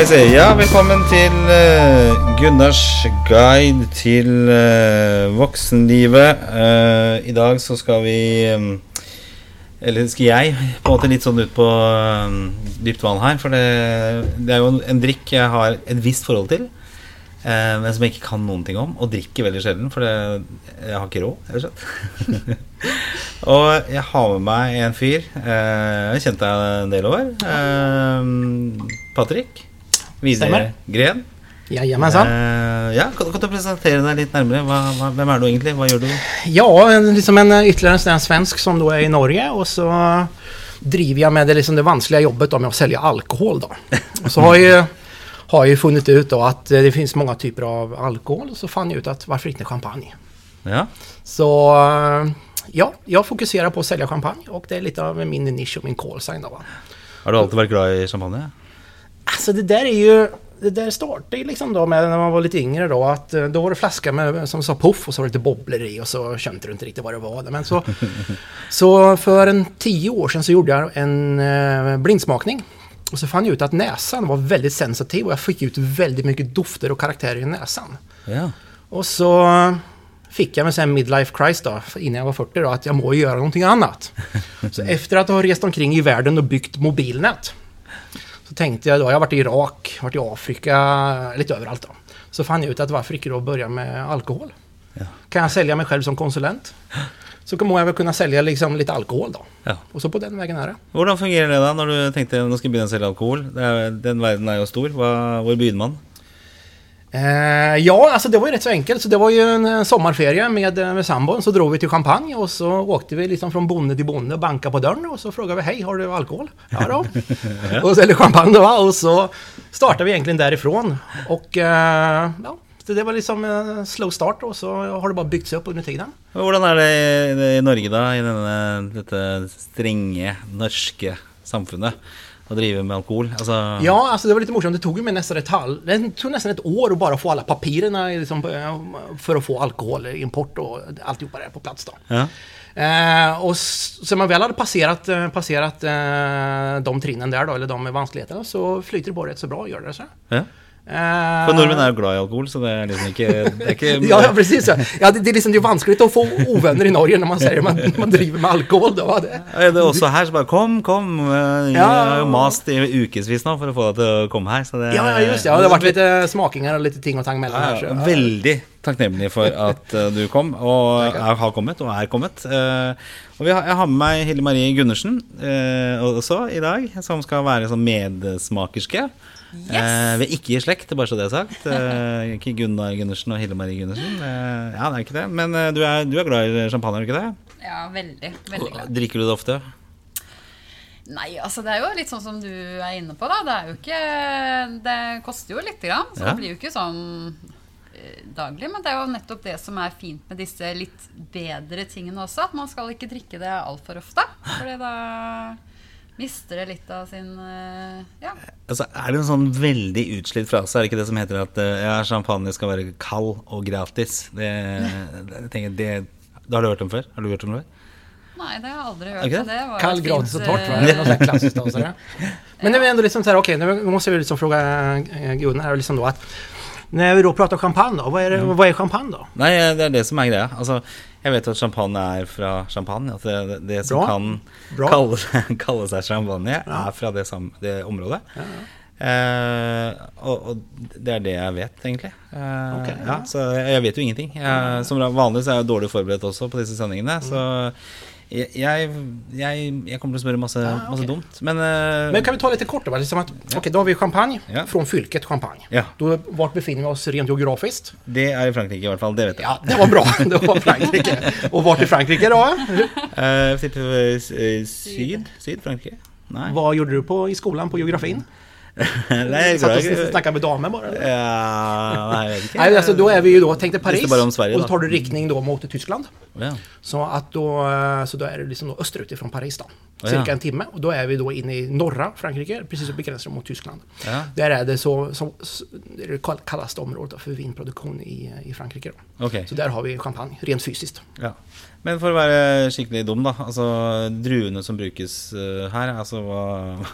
vi se. Ja, velkommen til uh, eh, Gunnars guide til uh, eh, voksenlivet. Uh, eh, I dag så skal vi um, Eller skal jeg på en måte litt sånn ut på um, dypt vann her. For det, det er jo en, en drikk jeg har et visst forhold til. men som jeg ikke kan noen ting om. Og drikker veldig sjelden, for det, jeg har ikke råd. rett og slett. og jeg har med meg en fyr. Eh, jeg har kjent deg en del år. Eh, Patrick. Videre Stemmer. Gren. Jajamensan. Eh, ja, kan, kan du presentere deg litt nærmere? Hva, hva, hvem er du egentlig? Hva gjør du? Ja, en, liksom en, eh, ytterligare en svensk som då är i Norge och så driver jag med det, liksom det vanskliga jobbet då med att sälja alkohol. Då. Och så har jag, har jag funnit ut då att eh, det finns många typer av alkohol och så fann jag ut att varför inte champagne? Ja. Så ja, jag fokuserar på att sälja champagne och det är lite av min nisch och min call sign. Då, va? Har du alltid vært glad i champagne? Alltså det där är ju det där startade ju liksom då med när man var lite yngre då att eh, då var det flaska med, som sa puff och så var det lite bobblor i och så kände du inte riktigt vad det var. Men så, så för en tio år sedan så gjorde jag en eh, blindsmakning. Och så fann jag ut att näsan var väldigt sensitiv och jag fick ut väldigt mycket dofter och karaktärer i näsan. Ja. Och så fick jag med en midlife crisis då, innan jag var 40 då, att jag må göra någonting annat. Så efter att ha rest omkring i världen och byggt mobilnät så tänkte jag då, jag har varit i Irak, varit i Afrika, lite överallt då. Så fann jag ut att varför inte då börja med alkohol? Ja. Kan jag sälja mig själv som konsulent? Så kommer jag väl kunna sälja liksom lite alkohol då. ja. Och så på den vägen är det. Hvordan fungerer det da, når du nå skal jeg begynne å selge alkohol? Den verden er jo stor. Hvor begynner man? Eh, ja, alltså det var ju rätt så enkelt. Så det var ju en sommarferie med, eh, med sambon. Så drog vi till Champagne och så åkte vi liksom från bonde till bonde och bankade på dörren. Och så frågade vi, hej, har du alkohol? Ja då. och så, eller champagne då. Och så startade vi egentligen därifrån. Och eh, ja, så det var liksom en slow start och så har det bara byggts upp under tiden. Hvordan er det i- Norge, da? I denne, dette strenge norske samfunnet? Å drive med alkohol? Altså Ja, alltså det var lite morsomt. Det tog ju mig nästan ett halv... Det tog nästan ett år att bara få alla papirerna liksom, eh, för att få alkohol, import och alltihopa där på plats då. Ja. Eh, och s- så man väl hade passerat, eh, passerat eh, de trinnen där då, eller de vanskligheterna, så flyter det på rätt så bra, gör det så. ja. Eh, For nordmenn er jo glad i alkohol, så det er liksom ikke, det er ikke Ja, ja, precis. Ja, ja det, det är liksom det är vanskligt att få ovänner i Norge när man säger att man, man driver med alkohol. Då, va? det. Er det også her så bare Kom, kom! eh, Jeg Ja. har jo mast i ukevis nå for å få deg til å komme her. Så det, Ja, ja, just det. Ja, det har varit lite smakingar och lite ting och tang mellan Ja, här. Så, ja, ja. veldig takknemlig for at eh, du kom, og er, har kommet, og er kommet. Og vi har, jeg har med meg Hille Marie Gundersen også i dag, som skal være sånn medsmakerske. Eh, vi er ikke i slekt, bare så det er sagt. Eh, ikke Gunnar Gundersen og Hille Marie Gundersen. Eh, ja, det er ikke det. Men eh, du, er, du er glad i champagne, er du ikke det? Ja, veldig. Veldig glad. Drikker du det ofte? Nei, altså det er jo litt sånn som du er inne på, da. Det er jo ikke Det koster jo lite grann, så Ja. det blir jo ikke sånn eh, daglig. Men det er jo nettopp det som er fint med disse litt bedre tingene også. At man skal ikke drikke det altfor ofte. Fordi da mister det litt av sin eh, Ja. Altså, er det en sånn veldig utslitt frase? Er det ikke det som heter at eh, ja, champagne skal være kald og gratis? Det, det, tenker, det, det har du hørt om før? Har du hørt om det før? Nei, det har jeg aldri Er hørt. ikke så det? var Kall, gratis och torrt, va? eh, Det är något klassiskt. Men det är ändå liksom så här, okej, nu måste vi liksom fråga Gunnar här liksom då att när vi då pratar champagne då, vad är, det, vad är champagne då? Nei, det er det som er greia. Altså, jeg vet at champagne er fra champagne. At det, som Bra. kan Bra. kalle, seg- kalle seg champagne, er fra det, sam, det området. Eh, og, og det er det jeg vet, egentlig. Eh, Ok, ja. ja. så jeg vet jo ingenting. Jeg, som vanlig så er jeg dårlig forberedt også på disse sendingene. Så jeg, jeg, jeg kommer å spørre masse, Ah, ok. masse dumt. Men, eh, Men kan vi ta lite kort då? Liksom att, Okej, då har vi champagne Ja. från fylket champagne. Ja. Då, vart befinner vi oss rent geografiskt? det er i Frankrike, i hvert fall. Det vet jeg. Ja, det var bra. Det var Frankrike. Och vart i Frankrike då? Tipper eh, syd? Frankrike? Nei. Vad gjorde du på, i skolan på geografin? Nei, Satt i- och snackade med damer bara? eller? Ja, ikke. Nej, alltså då är vi ju då, tänkte Paris, bara om Sverige och då. tar du riktning då mot Tyskland. Ja. Så att då, eh, så då är det liksom då österut ifrån Paris då. Cirka ja. en timme. Och då är vi då inne i norra Frankrike, precis på gränsen mot Tyskland. Ja. Där är det så, så det kallaste området för vinproduktion i, i Frankrike. Då. Ok. Så där har vi champagne, rent fysiskt. Ja. Men for å være skikkelig dum, da. Altså druene som brukes eh, her, altså hva,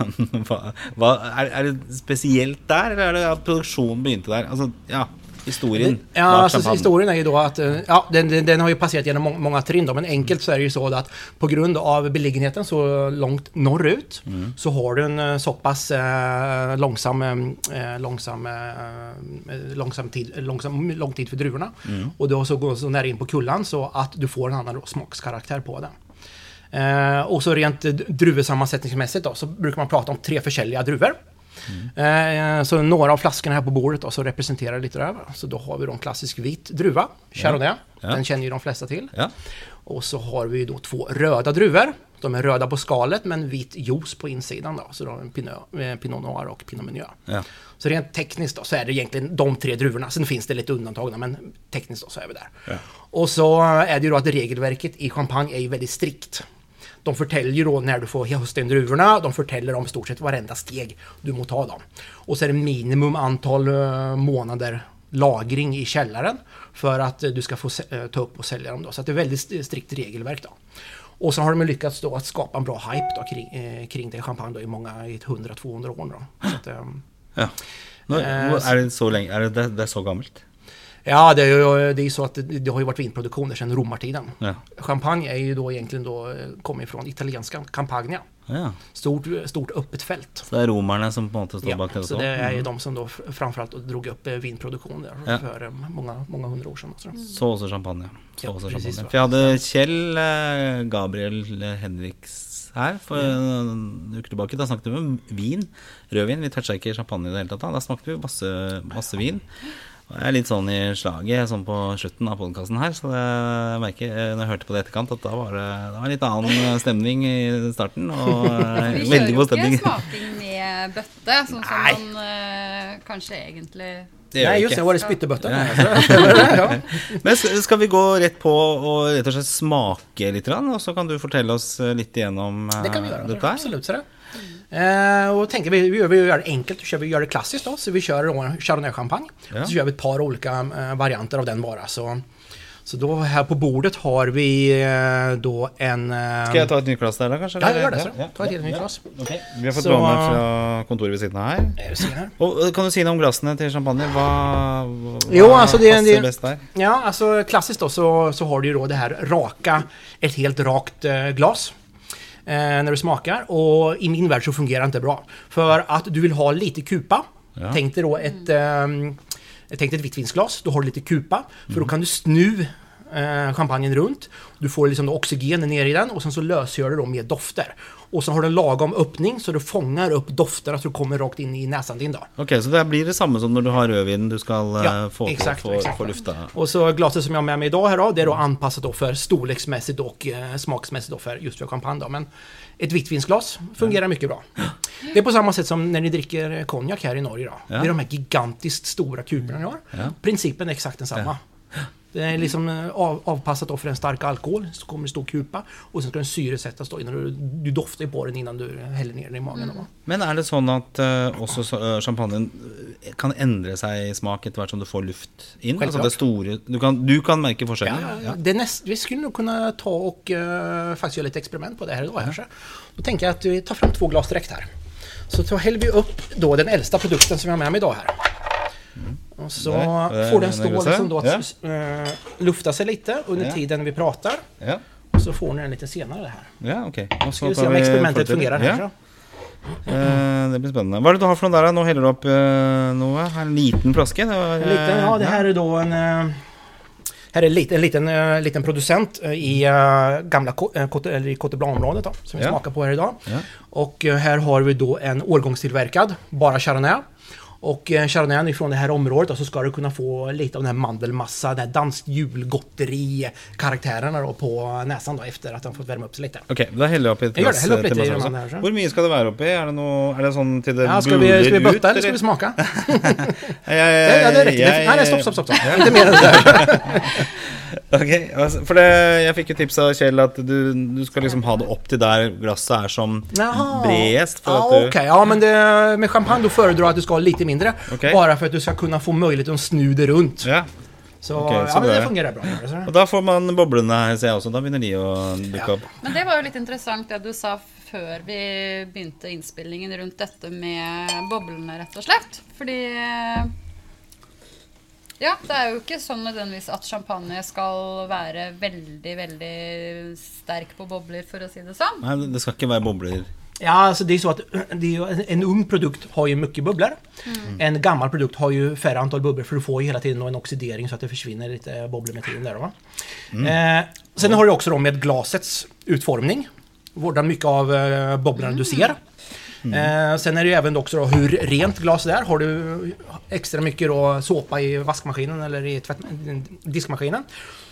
hva, hva er er det spesielt der, eller er det at produksjonen begynte der? Altså, ja, historien Ja, alltså historien är ju då att, eh, ja, den, den, den har ju passerat genom må- många trinn då, men enkelt så är det ju så att på grund av beliggenheten så långt norrut så har du en eh, så pass eh, långsam, eh, långsam, eh, långsam, tid, långsam, lång tid för druvorna. Och då så går så nära in på kullan så att du får en annan smakskaraktär på den. Eh, och så rent eh, druvesammansättningsmässigt då, så brukar man prata om tre försäljliga druvor. Eh, så några av flaskorna här på bordet då, så representerar lite det här. Så då har vi då en klassisk vit druva, Chardonnay. Ja. Den känner ju de flesta till. Ja. Och så har vi då två röda druvor. De är röda på skalet men vit juice på insidan då. Så då har vi Pinot, eh, Pinot Noir och Pinot Meunier. Ja. Så rent tekniskt då så är det egentligen de tre druvorna. Sen finns det lite undantagna men tekniskt då så är vi där. Ja. Och så är det ju då att regelverket i champagne är ju väldigt strikt. De förtäljer då när du får hösta in druvorna, de förtäller om stort sett varenda steg du må ta dem. Och så är det minimum antal eh, månader lagring i källaren för att eh, du ska få eh, ta upp och sälja dem då. Så det är väldigt st- strikt regelverk då. Och så har de lyckats då att skapa en bra hype då kring, eh, kring det champagne då i många, i ett 100-200 år då. Så att, ehm, ja. Nå, Eh, er det så lenge Er det, det, er så gammelt? Ja, det är det är så att det, det har ju varit vinproduktioner sedan romartiden. Ja. Champagne är ju då egentligen då, eh, kommer ifrån italienska Campagna. ja. Stort, stort öppet fält. Så det er romerne som på en måte står Ja, bak det så det är ju de som då framförallt då drog upp eh, vinproduktion Ja. för eh, många, många hundra år sedan. Så. Så også champagne. Så Ja, også precis, champagne. va. For jeg hadde Kjell Gabriel Henriks her for en uke tilbake. Da snakket vi om vin. Rødvin. Vi toucha ikke champagne i det da. Da snakket vi masse, masse vin. Og jeg er litt sånn i slaget sånn på slutten av podkasten her, så det, jeg merker eh, når jeg hørte på det i etterkant, at da var det, det var en litt annen stemning i starten. Og eh, Vi veldig kjører jo god ikke stemning. smaking med bøtte, sånn som Nei. man eh, kanskje egentlig Det gjør Nej, vi just det, ikke. var det spyttebötta. Ja. Men sk- skal vi gå rett på og rett og slett smake litt, grann, og så kan du fortelle oss eh, litt igjennom eh, Det kan vi göra, dette her? absolut. Så det. Eh, och tänker vi, vi, gör, vi gör det enkelt, så kör vi gör det klassiskt då. Så vi kör då Chardonnay champagne. Ja. Så gör vi ett par olika eh, varianter av den bara. Så, så då här på bordet har vi eh, då en... Eh, Skal jeg ta et nytt glass der, da, kanskje? Ja, gjør det, så. Ja, Ta et ja, helt nytt ja. glass. Ok, Vi har fått Så- låne fra kontoret eh, ser här. Og eh, Kan du si noe om glassene til champagne? Hva Jo, alltså det- det- best der? Ja, alltså klassiskt då så, så har du ju då det här raka, ett helt rakt eh, glas. Eh, när du smakar och i min värld så fungerar det inte bra. För att du vill ha lite kupa. Ja. Tänk dig då ett, ehm, tänk dig ett vittvinsglas, då har du lite kupa. För då kan du snu eh, champagnen runt. Du får liksom oxygen ner i den och sen så lösgör du då med dofter. Och så har du en lagom öppning så du fångar upp dofterna så du kommer rakt in i näsan din då. Ok, Så det blir det samme som når du har rødvin du skal eh, Ja, få, exakt, få, exakt. få lufta? Och så glaset som jag har med mig idag här då, det är då anpassat då för storleksmässigt och eh, smaksmässigt då för just för champagne då. Men ett vittvinsglas fungerar mycket bra. Det är på samma sätt som när ni dricker eh, konjak här i Norge då. Ja. Det är de här gigantiskt stora kuberna ni har. Ja. Principen är exakt densamma. Det är liksom eh, av, avpassat då för en stark alkohol, så kommer det stå kupa och sen ska den syresättas då innan du, du doftar på den innan du häller ner den i magen. Då. Men er det eh, så, eh, champagnen eh, kan endre seg i smak hvert som du får luft inn? Altså det store, du, kan, du kan merke forskjellen? Ja, Det är näst, vi skulle nog kunna ta och eh, faktiskt göra lite experiment på det här idag. Kanske. Då tänker jag att vi tar fram två glas direkt här. Så häller vi upp då den äldsta produkten som jag har med mig idag här. Och så Där, eh, får den stå liksom då att eh, lufta sig lite under Ja. tiden vi pratar. Ja, Och så får ni den lite senare här. ja ok. Og så Ska vi se om experimentet fungerar här. Ja. så. Eh, det blir spennende. Hva er det du har der? da? Nå heller du opp eh, noe. En liten var, En liten, ja, det här är då en... eh, Här är en liten, eh, liten producent i gamla eller i Cote Blanc-området då, som vi Ja. smakar på här idag. Ja. Och här har vi då en årgångstillverkad, bara Chardonnay. Och eh, Chardonnay ifrån det här området och så ska du kunna få lite av den här mandelmassa, den här danskt julgotteri-karaktärerna då på näsan då efter att den fått värma upp sig lite. Ok, da heller jeg opp i et Jeg gjør glass det. Heller opp eh, litt til i meg den også. her, så. Hvor mye skal det være oppi? Er det, noe, er det sånn til det Ja, ska vi, ska vi ut? bötta eller ska vi smaka? Jeg, Ja, ja, det räcker. jeg- Nej, nej, stopp, stopp, stopp. stopp. Inte mer än det där. Ok, altså, for det, jeg fikk jo tips av Kjell at du, du skal liksom ha det opp til der glasset er som. For Ja, Okej, ja men det, med champagne då föredrar jag att du ska ha lite mindre. Okej. Bara för att du ska kunna få möjlighet att snu det runt. ja. Så, Okej, så ja, men det fungerar bra. gör det, så. Og da får man her, ser jeg også. Da begynner de å dukke Ja. opp. Men det var jo litt interessant det du sa før vi begynte innspillingen rundt dette med boblene, rett og slett. Fordi Ja, det er jo ikke sånn nødvendigvis at champagne skal være veldig, veldig sterk på bobler, for å si det sånn. Nei, det skal ikke være bobler. Ja, alltså det är så att det är en ung produkt har ju mycket bubblor. En gammal produkt har ju färre antal bubblor för du får ju hela tiden en oxidering så att det försvinner lite bubblor med tiden. Där, va? Eh, sen har du också då med glasets utformning. Vårdar mycket av eh, bubblorna du ser. Eh, sen är det ju även också då hur rent glaset är. Har du extra mycket då såpa i vaskmaskinen eller i tvätt, diskmaskinen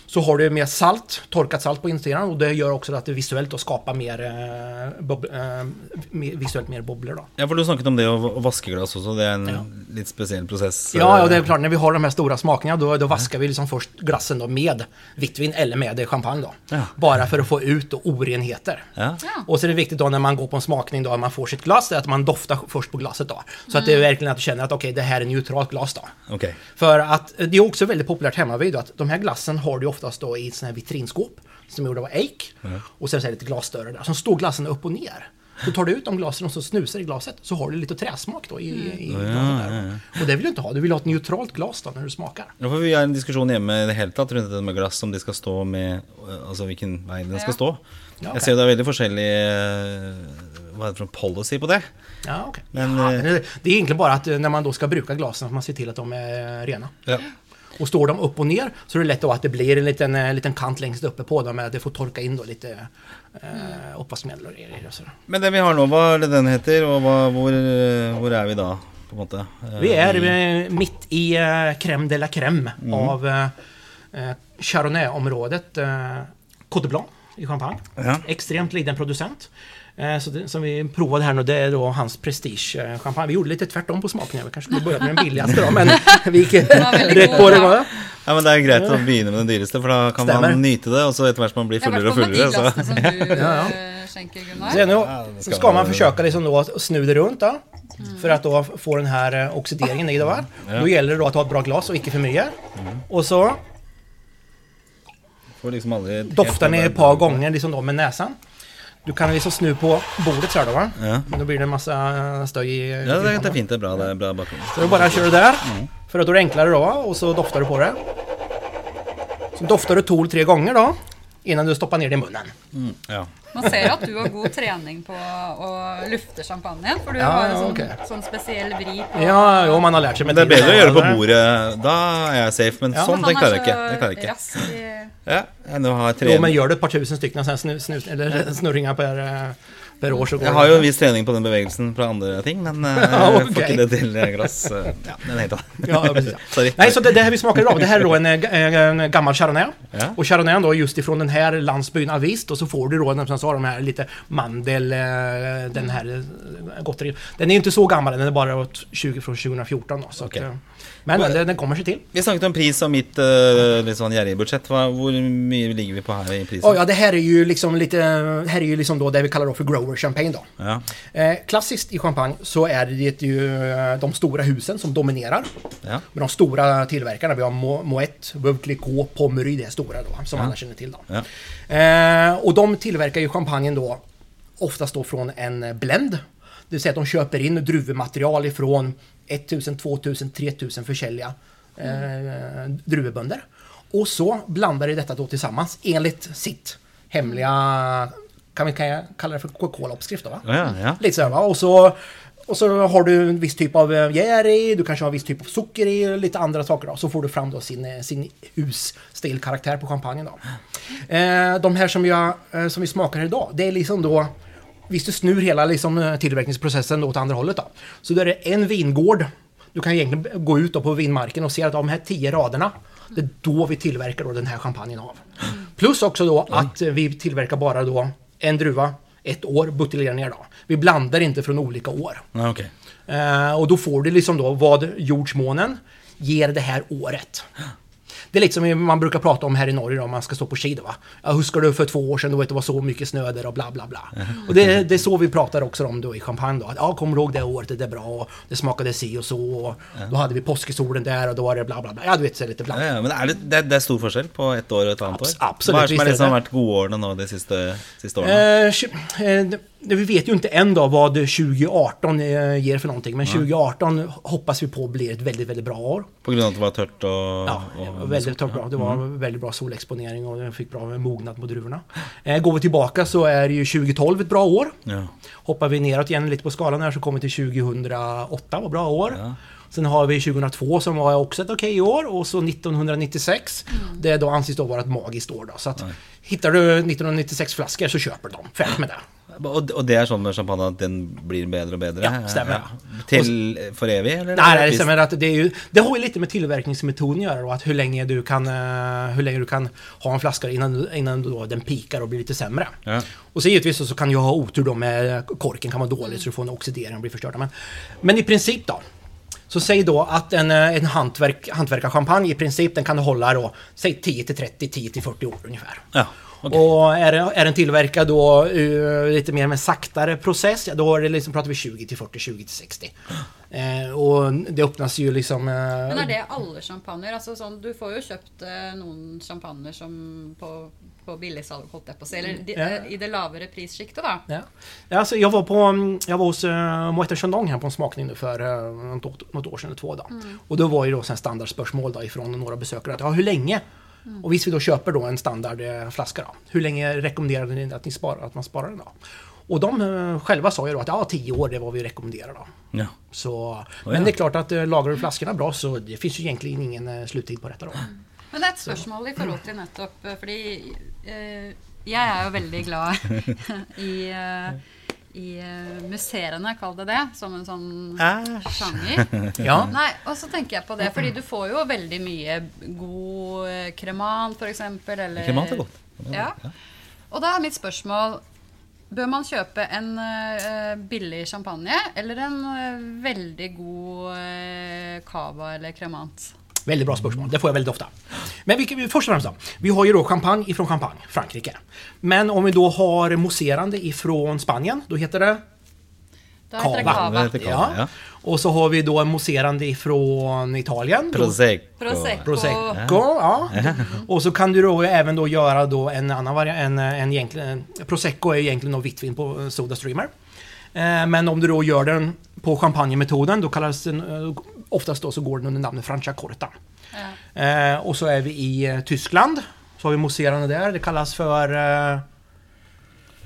så har du mer salt, torkat salt på insidan och det gör också att det visuellt då skapar mer, eh, bob, eh, visuellt mer bubblor då. Ja, for du snakket om det å, å vaske glass også. Det er en Ja. litt spesiell prosess. Ja, ja, det är klart när vi har de här stora smakerna då, då vaskar vi liksom först glassen då med vitt vin eller med champagne då. Ja. Bara för att få ut då orenheter. Ja. Och så är det viktigt då när man går på en smakning då, att man får sitt glas, det är att man doftar först på glaset då. Så att det är verkligen att du känner att okej, det här är neutralt glas då. Ok. För att eh, det är också väldigt populärt hemma vid då, att de här glassen har du oftast då i sådana här vitrinskåp som är gjorda av eik. Och sen så är det lite glasdörrar där. Så står glassen upp och ner. Så tar du ut de glasen och så snusar i glaset så har du lite träsmak då i, i glaset där. Och det vill du inte ha. Du vill ha ett neutralt glas då när du smakar. Nå får vi ha en diskusjon hjemme i det hele tatt rundt dette med glass, om de skal stå med Altså hvilken vei den skal Ja. stå. Ja, ok. Jeg ser jo det er veldig forskjellig eh, Hva er det en policy på det? Ja, okej. Men, ja, eh, det, det är egentligen bara att eh, när man då ska bruka glasen att man ser till att de är rena. Och står de upp och ner så är det lätt då att det blir en liten, eh, liten kant längst uppe på dem. Att det får torka in då lite eh, oppvaskmedel och grejer. och. Men det vi har nå, hva er det den heter, og hva, hvor, eh, hvor er vi da? På en måte? Eh, Vi är i- eh, mitt i eh, crème de la crème Mm. av eh, eh, Chardonnay-området eh, Côte Blanc i Champagne. Ja. Extremt liten producent. Eh, så det, som vi provade här nu, det är då hans Prestige eh, champagne. Vi gjorde lite tvärtom på smakningen. Vi kanske skulle börja med den billigaste då, men vi gick rätt på det. ja. Va? Ja, men Det er greit å begynne med den dyreste, for da kan Stemmer. man nyte det. Og så etter hvert som man blir med de fullere, så som du Ja, ja. eh, Gunnar. Så, ska man försöka liksom då att snu det runt då, för att då få den här eh, oxideringen i det. Va? Ja. Då gäller det då att ha ett bra glas och inte för mycket. Och så får liksom doftar ni ett par gånger liksom då med näsan. Du kan liksom snu på bordet så här då va? Ja. Men då blir det en massa stöj i Ja, det, er fint. Det er bra. Det er bra bakgrunn. Så du bara kör det där. För att då är det enklare då och så doftar du på det. Så doftar du eller tre gånger då. Innan du stoppar ner det i munnen. Ja. Man ser at du har god trening på å lufte champagnen. For du Ja, har en sånn, ok. sånn spesiell vri på Ja, jo man har lärt sig Men med det er tiden. bedre å gjøre det på bordet. Da er jeg safe. Men Ja. sånn, det klarer jeg ikke. Det klarer jeg ikke. rask i Ja, enn å ha tre Jo men gör du ett par tusen stycken sen snus, snus, eller snurringar per, per år så går Jeg har jo en viss trening på den bevegelsen fra andre ting, men eh, Ja, jeg får ok. ikke det til eh, glass. eh, Ja, det er en helt. Ja, precis. Sorry. Nej, så det, det här vi smakar idag, det här är då en, en gammal Chardonnay. Ja. Och Chardonnay då just ifrån den här landsbyn Avist och så får du då, som jag sa, de här lite mandel, den här gotteri. Den är inte så gammal, den är bara 20 från 2014 då. Så Okej. att, men men den, den kommer sig till. Vi snakket om pris og mitt eh, litt sånn gjerrige budsjett. Hvor mye ligger vi på her i prisen? Oh, ja, det här är ju liksom lite, här är ju liksom då det vi kallar då för grower champagne då. Ja. Eh, klassiskt i champagne så är det ju eh, de stora husen som dominerar. Ja. Med de stora tillverkarna. Vi har Mo- Moet, Veuve Clicquot, Pommery, det stora då, som alla känner till. Då. Ja. Eh, och de tillverkar ju champagnen då oftast då från en blend. Det vill säga att de köper in druvmaterial ifrån 1000, 2000, 3000 försäljliga eh, druvebönder. Och så blandar de detta då tillsammans enligt sitt hemliga, kan vi kan jag kalla det för Coca-Cola-uppskrift då va? Ja, ja. Lite så, va? Och så, och så har du en viss typ av eh, jär i, du kanske har en viss typ av socker i och lite andra saker. Då. Så får du fram då sin, eh, sin husstilkaraktär på champagnen. Då. Eh, de här som, jag, eh, som vi smakar idag, det är liksom då Visst du snur hela liksom, eh, tillverkningsprocessen åt andra hållet då. Så då är det en vingård. Du kan egentligen gå ut på vinmarken och se att de här tio raderna, det är då vi tillverkar då den här champagnen av. Plus också då att eh, vi tillverkar bara då en druva, ett år, buteljerar ner då. Vi blandar inte från olika år. Ja, ok. Eh, och då får du liksom då vad jordsmånen ger det här året. Det är lite som man brukar prata om här i Norge då, om man ska stå på skidor. Va? Ja, huskar du för två år sedan då det var så mycket snö där och bla bla bla. Och det, det är så vi pratar också om då i champagne då. Att, ja, kommer du ihåg det året, det är bra, och det smakade si och så. Och Då hade vi påskesolen där och då var det bla bla bla. Ja, du vet, så är det lite Ja, blandat. ja, men er det, det, det er stor forskjell på ett år og et annet Abs- år? absolutt, Hva er det som har vært godårene nå de? Eh, eh, det- vi vet ju inte än då vad 2018 eh, ger för någonting. Men 2018 hoppas vi på blir ett väldigt, väldigt bra år. På grund av att det var tört och... Ja, och väldigt bra. Det var väldigt bra solexponering och den fick bra mognad på druvorna. Eh, går vi tillbaka så är ju 2012 ett bra år. Ja. Hoppar vi neråt igen lite på skalan här så kommer vi till 2008 var bra år. Ja. Sen har vi 2002 som var också ett okej år och så 1996. Det då anses då vara ett magiskt år då. Så att hittar du 1996 flaskor så köper de. Färdigt med det. Och, och det är sånn med champagne att den blir bättre och bättre? Ja, stämmer. Till för evigt? Eller? Nej, det stämmer att det är ju... Det har ju lite med tillverkningsmetoden att göra då, att hur länge du kan... eh, Hur länge du kan ha en flaska innan, innan då den pikar och blir lite sämre. Ja. Och så givetvis så, så kan jag ha otur då med korken kan vara dålig så du får en oxidering och blir förstörd. Men, men i princip då. Så säg då att en, eh, en hantverk, hantverkarchampagne i princip den kan hålla då, säg 10 till 30, 10 till 40 år ungefär. Ja, okej. Och är, är den tillverkad då eh, lite mer med saktare process, ja, då är det liksom, pratar vi 20 till 40, 20 till 60. Eh, och det öppnas ju liksom... Eh, Men er det alle champagner? Altså, sånn, du får jo kjøpt eh, noen champagner som på, på billigsalg, jeg på å si. Eller de, Ja. eh, i det lavere prissjiktet, da. Ja. Ja, Alltså, jag var på mm, jag var hos uh, Moët Chandon här på en smakning nu för uh, något, något år sedan eller två. Då. Och då var ju då standardspörsmål då ifrån några besökare att ja, hur länge? Och visst vi då köper då en standardflaska då. Hur länge rekommenderar ni att, ni sparar, att man sparar den då? Och de eh, själva sa ju då att ja, 10 år det är vad vi rekommenderar då. Ja. Så, ja. men det är klart att uh, lagrar du flaskorna bra så det finns ju egentligen ingen sluttid på detta då. Men det er et spørsmål i forhold til nettopp eh, Fordi eh, jeg er jo veldig glad i, eh, i eh, museene, kall det det, som en sånn sjanger. Ja. Nei, og så tenker jeg på det, fordi du får jo veldig mye god eh, kremant, f.eks. Eller Kremant er godt. Ja. Og da er mitt spørsmål Bør man kjøpe en eh, billig champagne eller en eh, veldig god eh, cava eller kremant? Väldigt bra spörsmål, det får jag väldigt ofta. Men vi, först och främst då, vi har ju då champagne ifrån Champagne, Frankrike. Men om vi då har mousserande ifrån Spanien, då heter det Da heter det Cava. cava. ja. Och så har vi då en mousserande ifrån Italien. Prosecco. Prosecco. Prosecco, ja. Och så kan du då även då göra då en annan variant, en, en egentligen, Prosecco är egentligen då vitt vin på Soda Streamer. Eh, Men om du då gör den på champagnemetoden, då kallas den, eh, oftast då så går den under namnet Franciacorta. Ja. Eh, och så är vi i eh, Tyskland. Så har vi mousserande där, det kallas för... Eh,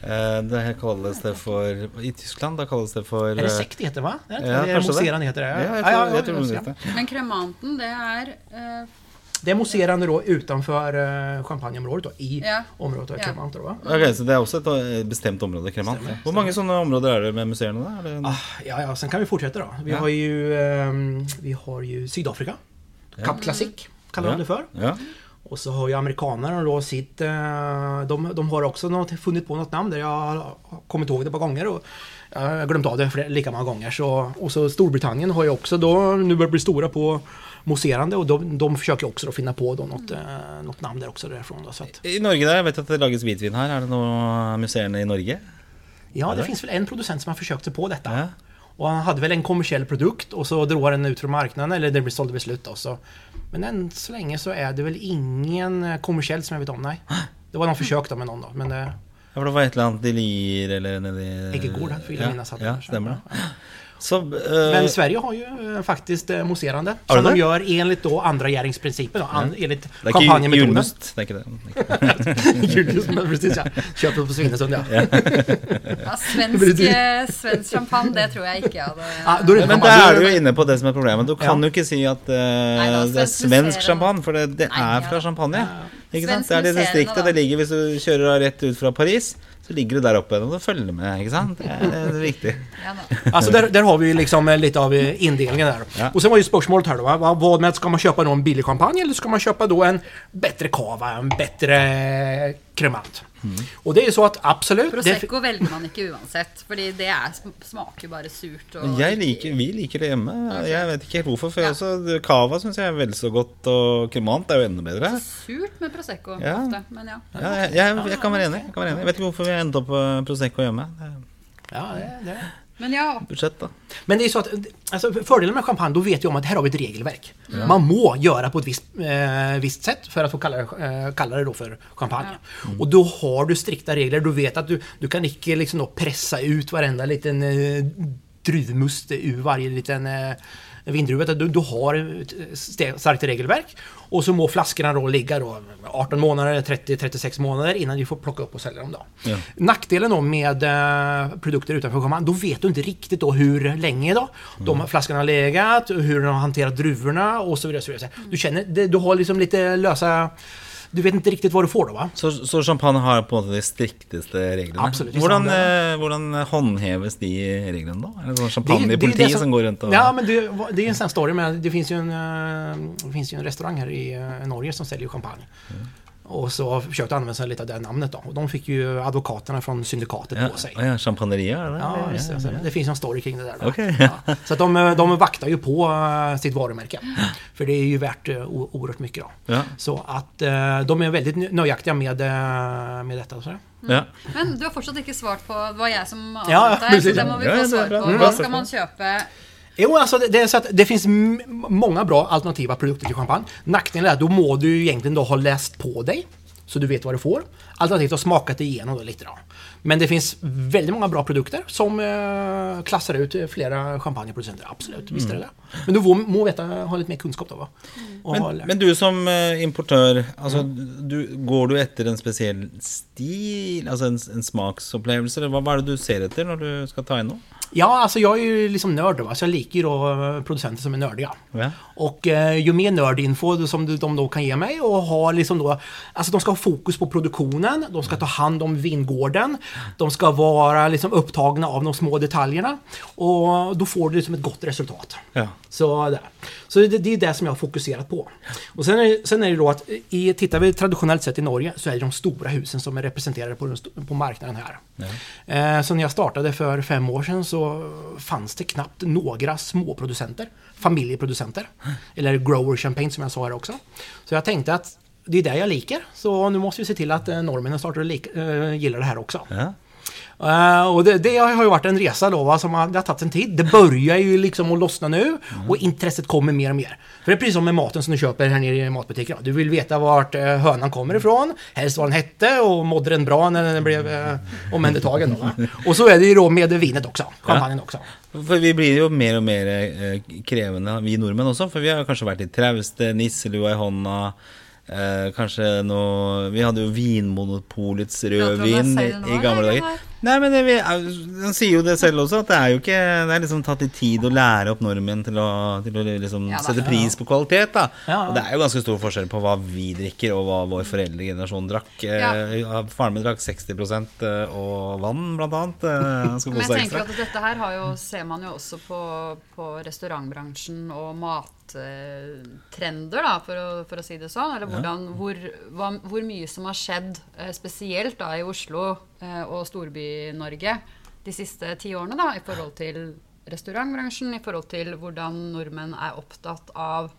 Eh, Det her kalles det for I Tyskland da kalles det for är det eh, sekt heter det va? Det Ja, är kanske det. mousserande heter det. Ja, jeg tror, jeg tror det ja. heter det. Men kremanten, det Det är mousserande då utanför eh, champagneområdet då, i Ja. området av Ja. Cremant då va? Ok, Så det er også et eh, bestemt område, kremant. Stemmer, Hvor mange sånne områder er det med? Er det Ah, ja, ja, sen kan vi fortsätta då. Vi Ja. har ju, ehm, vi har ju Sydafrika. Cap Classic kallar Ja. de det för. Ja. Och så har ju amerikanerna då sitt... eh, De, de har också något, funnit på något namn där jag har kommit ihåg det ett par gånger och jag har glömt av det fler- lika många gånger. Så, och så Storbritannien har ju också då, nu börjar bli stora på mousserande och de, de försöker också då finna på eh, något namn där också därifrån. Då, så att, I Norge der, jeg vet at det lages hvitvin her. Er det noen museene i Norge? ja, Ja, det det. finns väl en producent som har försökt sig på detta. Ja. Och han hade väl en kommersiell produkt och så drog han den ut från marknaden, eller det sålde väl slut då. Så. Men än så länge så är det väl ingen eh, kommersiell som jag vet om, nej. Det var någon försök då med någon då, men eh, Ja, for det var et eller annet i Lier eller nedi Eggegård ja, minnas att det ja, stemmer det. Så eh, Men Sverige har ju eh, faktiskt eh, mousserande. Som de det? gör enligt då andra järingsprincipen, då, an, enligt Det er ikke champagnemetoden. julmust? Er det. Julmust, precis ja. Köper på Svinesund ja. ja, svensk, eh, svensk champagne, det tror jeg hadde Ja, då är det Men da er du inne på det som er problemet. Du kan Ja. jo ikke si at eh, det er svensk champagne, for det, det ja. fra champagne. Ikke sant? Det er det distriktet det ligger hvis du kjører rett ut fra Paris. Så ligger du der oppe, og du følger med, ikke sant? Det det viktig. Ja, da. Alltså där, där har vi liksom eh, lite av eh, indelningen där. Ja. Och sen var ju spörsmålet här då, va? Vad- vad med, ska man köpa då en billig champagne eller ska man köpa då en bättre cava, en bättre kremant? Och det är ju så att absolut, det, Prosecco velger man ikke uansett, fordi det er, smaker jo bare surt. Og, Jeg liker, vi liker det hjemme. Ok. Jeg vet hvorfor. For jeg Ja. også, Cava syns jeg er vel så godt, og kremant er jo enda bedre. Surt med Prosecco Ja. ofte, men ja. Ja, jeg, jeg, jeg kan være enig. Jeg, kan være enig. jeg vet ikke hvorfor vi opp på Prosecco. Det- ja, det, det. Men ja, da. Men det är så att, alltså, fördelen med champagne, då vet jag om att här har vi ett regelverk. Man må göra på ett visst, eh, visst sätt för att få kalla det, eh, kalla det då för champagne. Och då har du strikta regler. Du vet att du, du kan inte liksom då pressa ut varenda liten eh, druvmust ur varje liten eh, vindruva. Du, du har ett st- starkt regelverk. Och så må flaskorna då ligga då 18 månader, 30-36 månader innan du får plocka upp och sälja dem. Då. Ja. Nackdelen då med eh, produkter utanför champagne, då vet du inte riktigt då hur länge då de flaskorna har legat, hur de har hanterat druvorna och så vidare. Så vidare. Du känner, du har liksom lite lösa... Du vet inte riktigt vad du får då va? Så, så champagne har på en måte de strikteste reglene? Absolutt, i Hvordan, standard. eh, hvordan håndheves de reglene, da? Er det sånn champagne det- i politiet det som, går runt och... Ja, men det, det är en sån story med, det finns ju en, eh, det finns ju en restaurang här i eh, Norge som säljer champagne. Och så försökte använda sig lite av det namnet då. Och de fick ju advokaterna från syndikatet ja, på sig. ja, champagneria, er det? Ja, Eller? just det. Så det finns en story kring det där. Då. Okej. Ja. Så att de, de vaktar ju på eh, sitt varumärke. För det är ju värt eh, oerhört mycket då. Ja. Så att eh, de är väldigt nöjaktiga med, med detta. Så. Ja. Men du har fortsatt ikke svart på var jeg som Ja, avbrøt deg, precis. så det må vi Ja, få svar på. Mm. Hva Bra skal man spørsmål. Jo, alltså det, det är så att det finns många bra alternativa produkter till champagne. Nackdelen är att då må du egentligen då ha läst på dig. Så du vet vad du får. Alternativt ha smakat igenom då lite då. Men det finns väldigt många bra produkter som eh, klassar ut eh, flera champagneproducenter. Absolut, visst är det det. Men du må, veta, ha lite mer kunskap då va? Men, men du som eh, importør, altså, du, går du etter en spesiell stil? Altså en, en smaksopplevelse? Eller hva, hva er det du ser etter når du skal ta inn noe? Ja, alltså jag är ju liksom nörd då, så jag liker ju då eh, producenter som är nördiga. Ja. Och eh, ju mer nördinfo som de, de då kan ge mig och ha liksom då, alltså de ska ha fokus på produktionen, de ska ta hand om vingården, de ska vara liksom upptagna av de små detaljerna och då får du liksom ett gott resultat. Ja. Så, där. så det, det är det som jag har fokuserat på. Och sen är, det- sen är det då att i, tittar vi traditionellt sett i Norge så är det de stora husen som är representerade på, på marknaden här. Eh, så när jag startade för fem år sedan så fanns det knappt några småproducenter, familjeproducenter. Eller grower champagne som jag sa här också. Så jag tänkte att det är det jag liker, så nu måste vi se till att eh, norrmännen startar och lik, eh, gillar det här också. Ja. Eh, och det, det har ju varit en resa då, va, som har, det har tagit en tid. Det börjar ju liksom att lossna nu och intresset kommer mer och mer. För det är precis som med maten som du köper här nere i matbutiken. Du vill veta vart eh, hönan kommer ifrån, helst vad den hette och mådde den bra när den blev eh, omhändertagen. Då, va? Och så är det ju då med vinet också, champagnen också. For vi blir jo mer og mer eh, krevende, vi nordmenn også. For vi har kanskje vært litt trauste, nisselua i hånda. Eh, kanskje noe Vi hadde jo Vinmonopolets rødvin i, selv nå, Nei, men det, vi, Han sier jo det selv også, at det er jo ikke Det er liksom tatt litt tid å lære opp nordmenn til å, til å liksom Ja, da. sette pris på kvalitet. da Ja. Og det er jo ganske stor forskjell på hva vi drikker, og hva vår foreldregenerasjon drakk. Eh, Ja. Faren min drakk 60 og vann, blant annet. Eh, Han skal Men jeg tenker ekstra. at dette her har jo, ser man jo også på, på restaurantbransjen og mattrender, da, for å, for å si det sånn. Eller hvordan, hvor, hva, hvor mye som har skjedd, eh, spesielt da i Oslo eh, og Storby-Norge de siste ti årene, da, i forhold til restaurantbransjen, i forhold til hvordan nordmenn er opptatt av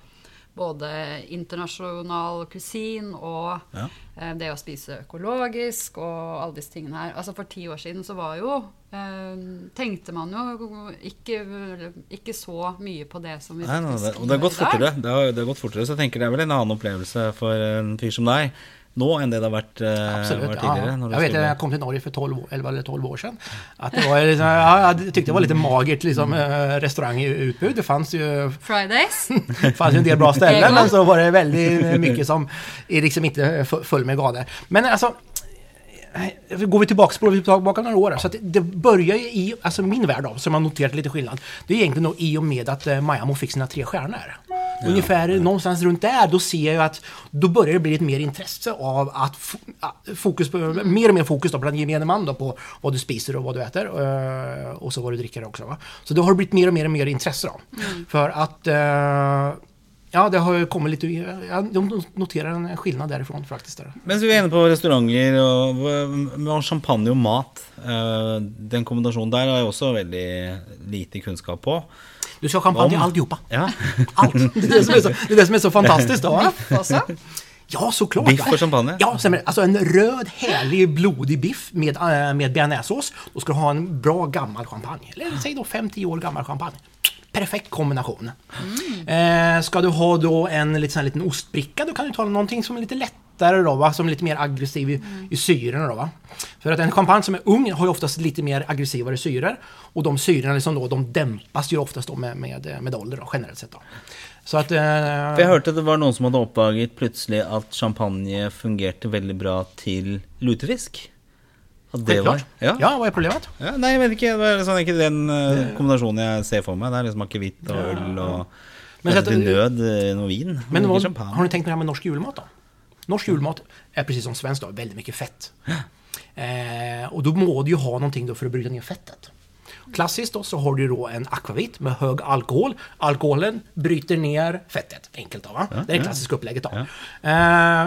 både internasjonal kusin og Ja. eh, det å spise økologisk og alle disse tingene her. Altså For ti år siden så var jo eh, Tenkte man jo ikke, ikke så mye på det som vi Nei, nei, det, faktisk og det har gått fortere. Det har, det har gått fortere, Så jeg tenker det er vel en annen opplevelse for en fyr som deg nå enn det det har vært, eh, Absolut. Ja. tidligere. når du Jag vet när jag kom till Norge för 12, år- 11 eller 12 år sedan. Att det var liksom, ja, jag tyckte det var lite magert liksom, eh, restaurangutbud. Det fanns ju Fridays. Det fanns ju en del bra ställen men så var det väldigt mycket som är liksom inte full med galer. Men alltså Går vi tillbaka, spolar vi tillbaka några år. Så att det, börjar ju i, alltså min värld då, som har noterat lite skillnad. Det är egentligen då i och med att eh, Miami fick sina tre stjärnor. Ungefär någonstans runt där, då ser jag ju att då börjar det bli ett mer intresse av att fo- ja, fokus på, mer och mer fokus då bland gemene man då på vad du spiser och vad du äter. eh, Och så vad du dricker också. Va? Så då har det blivit mer och mer och mer intresse då. För att eh, Ja, det har kommit lite... Jag noterar en skillnad därifrån faktiskt. Där. Mens vi er inne på restauranter og, og champagne og mat, eh, den kombinasjonen der har jeg også veldig lite kunnskap på. Du ska ha champagne i alltihopa. Ja. Allt. Det är det som är så, det är det som är så fantastiskt då. Også. Ja, såklart. Biff och champagne? Ja. Alltså en röd, härlig, blodig biff med, äh, med bearnaisesås. Då ska du ha en bra gammal champagne. Eller säg då 5-10 år gammal champagne. Perfekt kombination. Eh, ska du ha då en liten, sån här liten ostbricka, då kan du ta någonting som är lite lättare då, va? som är lite mer aggressiv i, i syrorna. Då, va? För att en champagne som är ung har ju oftast lite mer aggressivare syror. Och de syrorna liksom då, de dämpas ju oftast då med, med, med ålder då, generellt sett. Då. Så att... Eh, jag hörde att det var någon som hade oppdaget plötsligt att champagne fungerade väldigt bra till lutefisk. Det var självklart. Ja. vad är problemet? Ja, nei, jeg vet ikke. Det er sånn, ikke den eh, kombinasjonen jeg ser for meg. Det er liksom akevitt og øl og Men så nød noe vin. Men vad, har ni tänkt på det här med norsk julmat då? Norsk julmat är precis som svensk då, väldigt mycket fett. Eh, och då må du ju ha någonting då för att bryta ner fettet. Klassiskt då så har du då en akvavit med hög alkohol. Alkoholen bryter ner fettet. Enkelt då va? det är det klassiska upplägget då. Eh,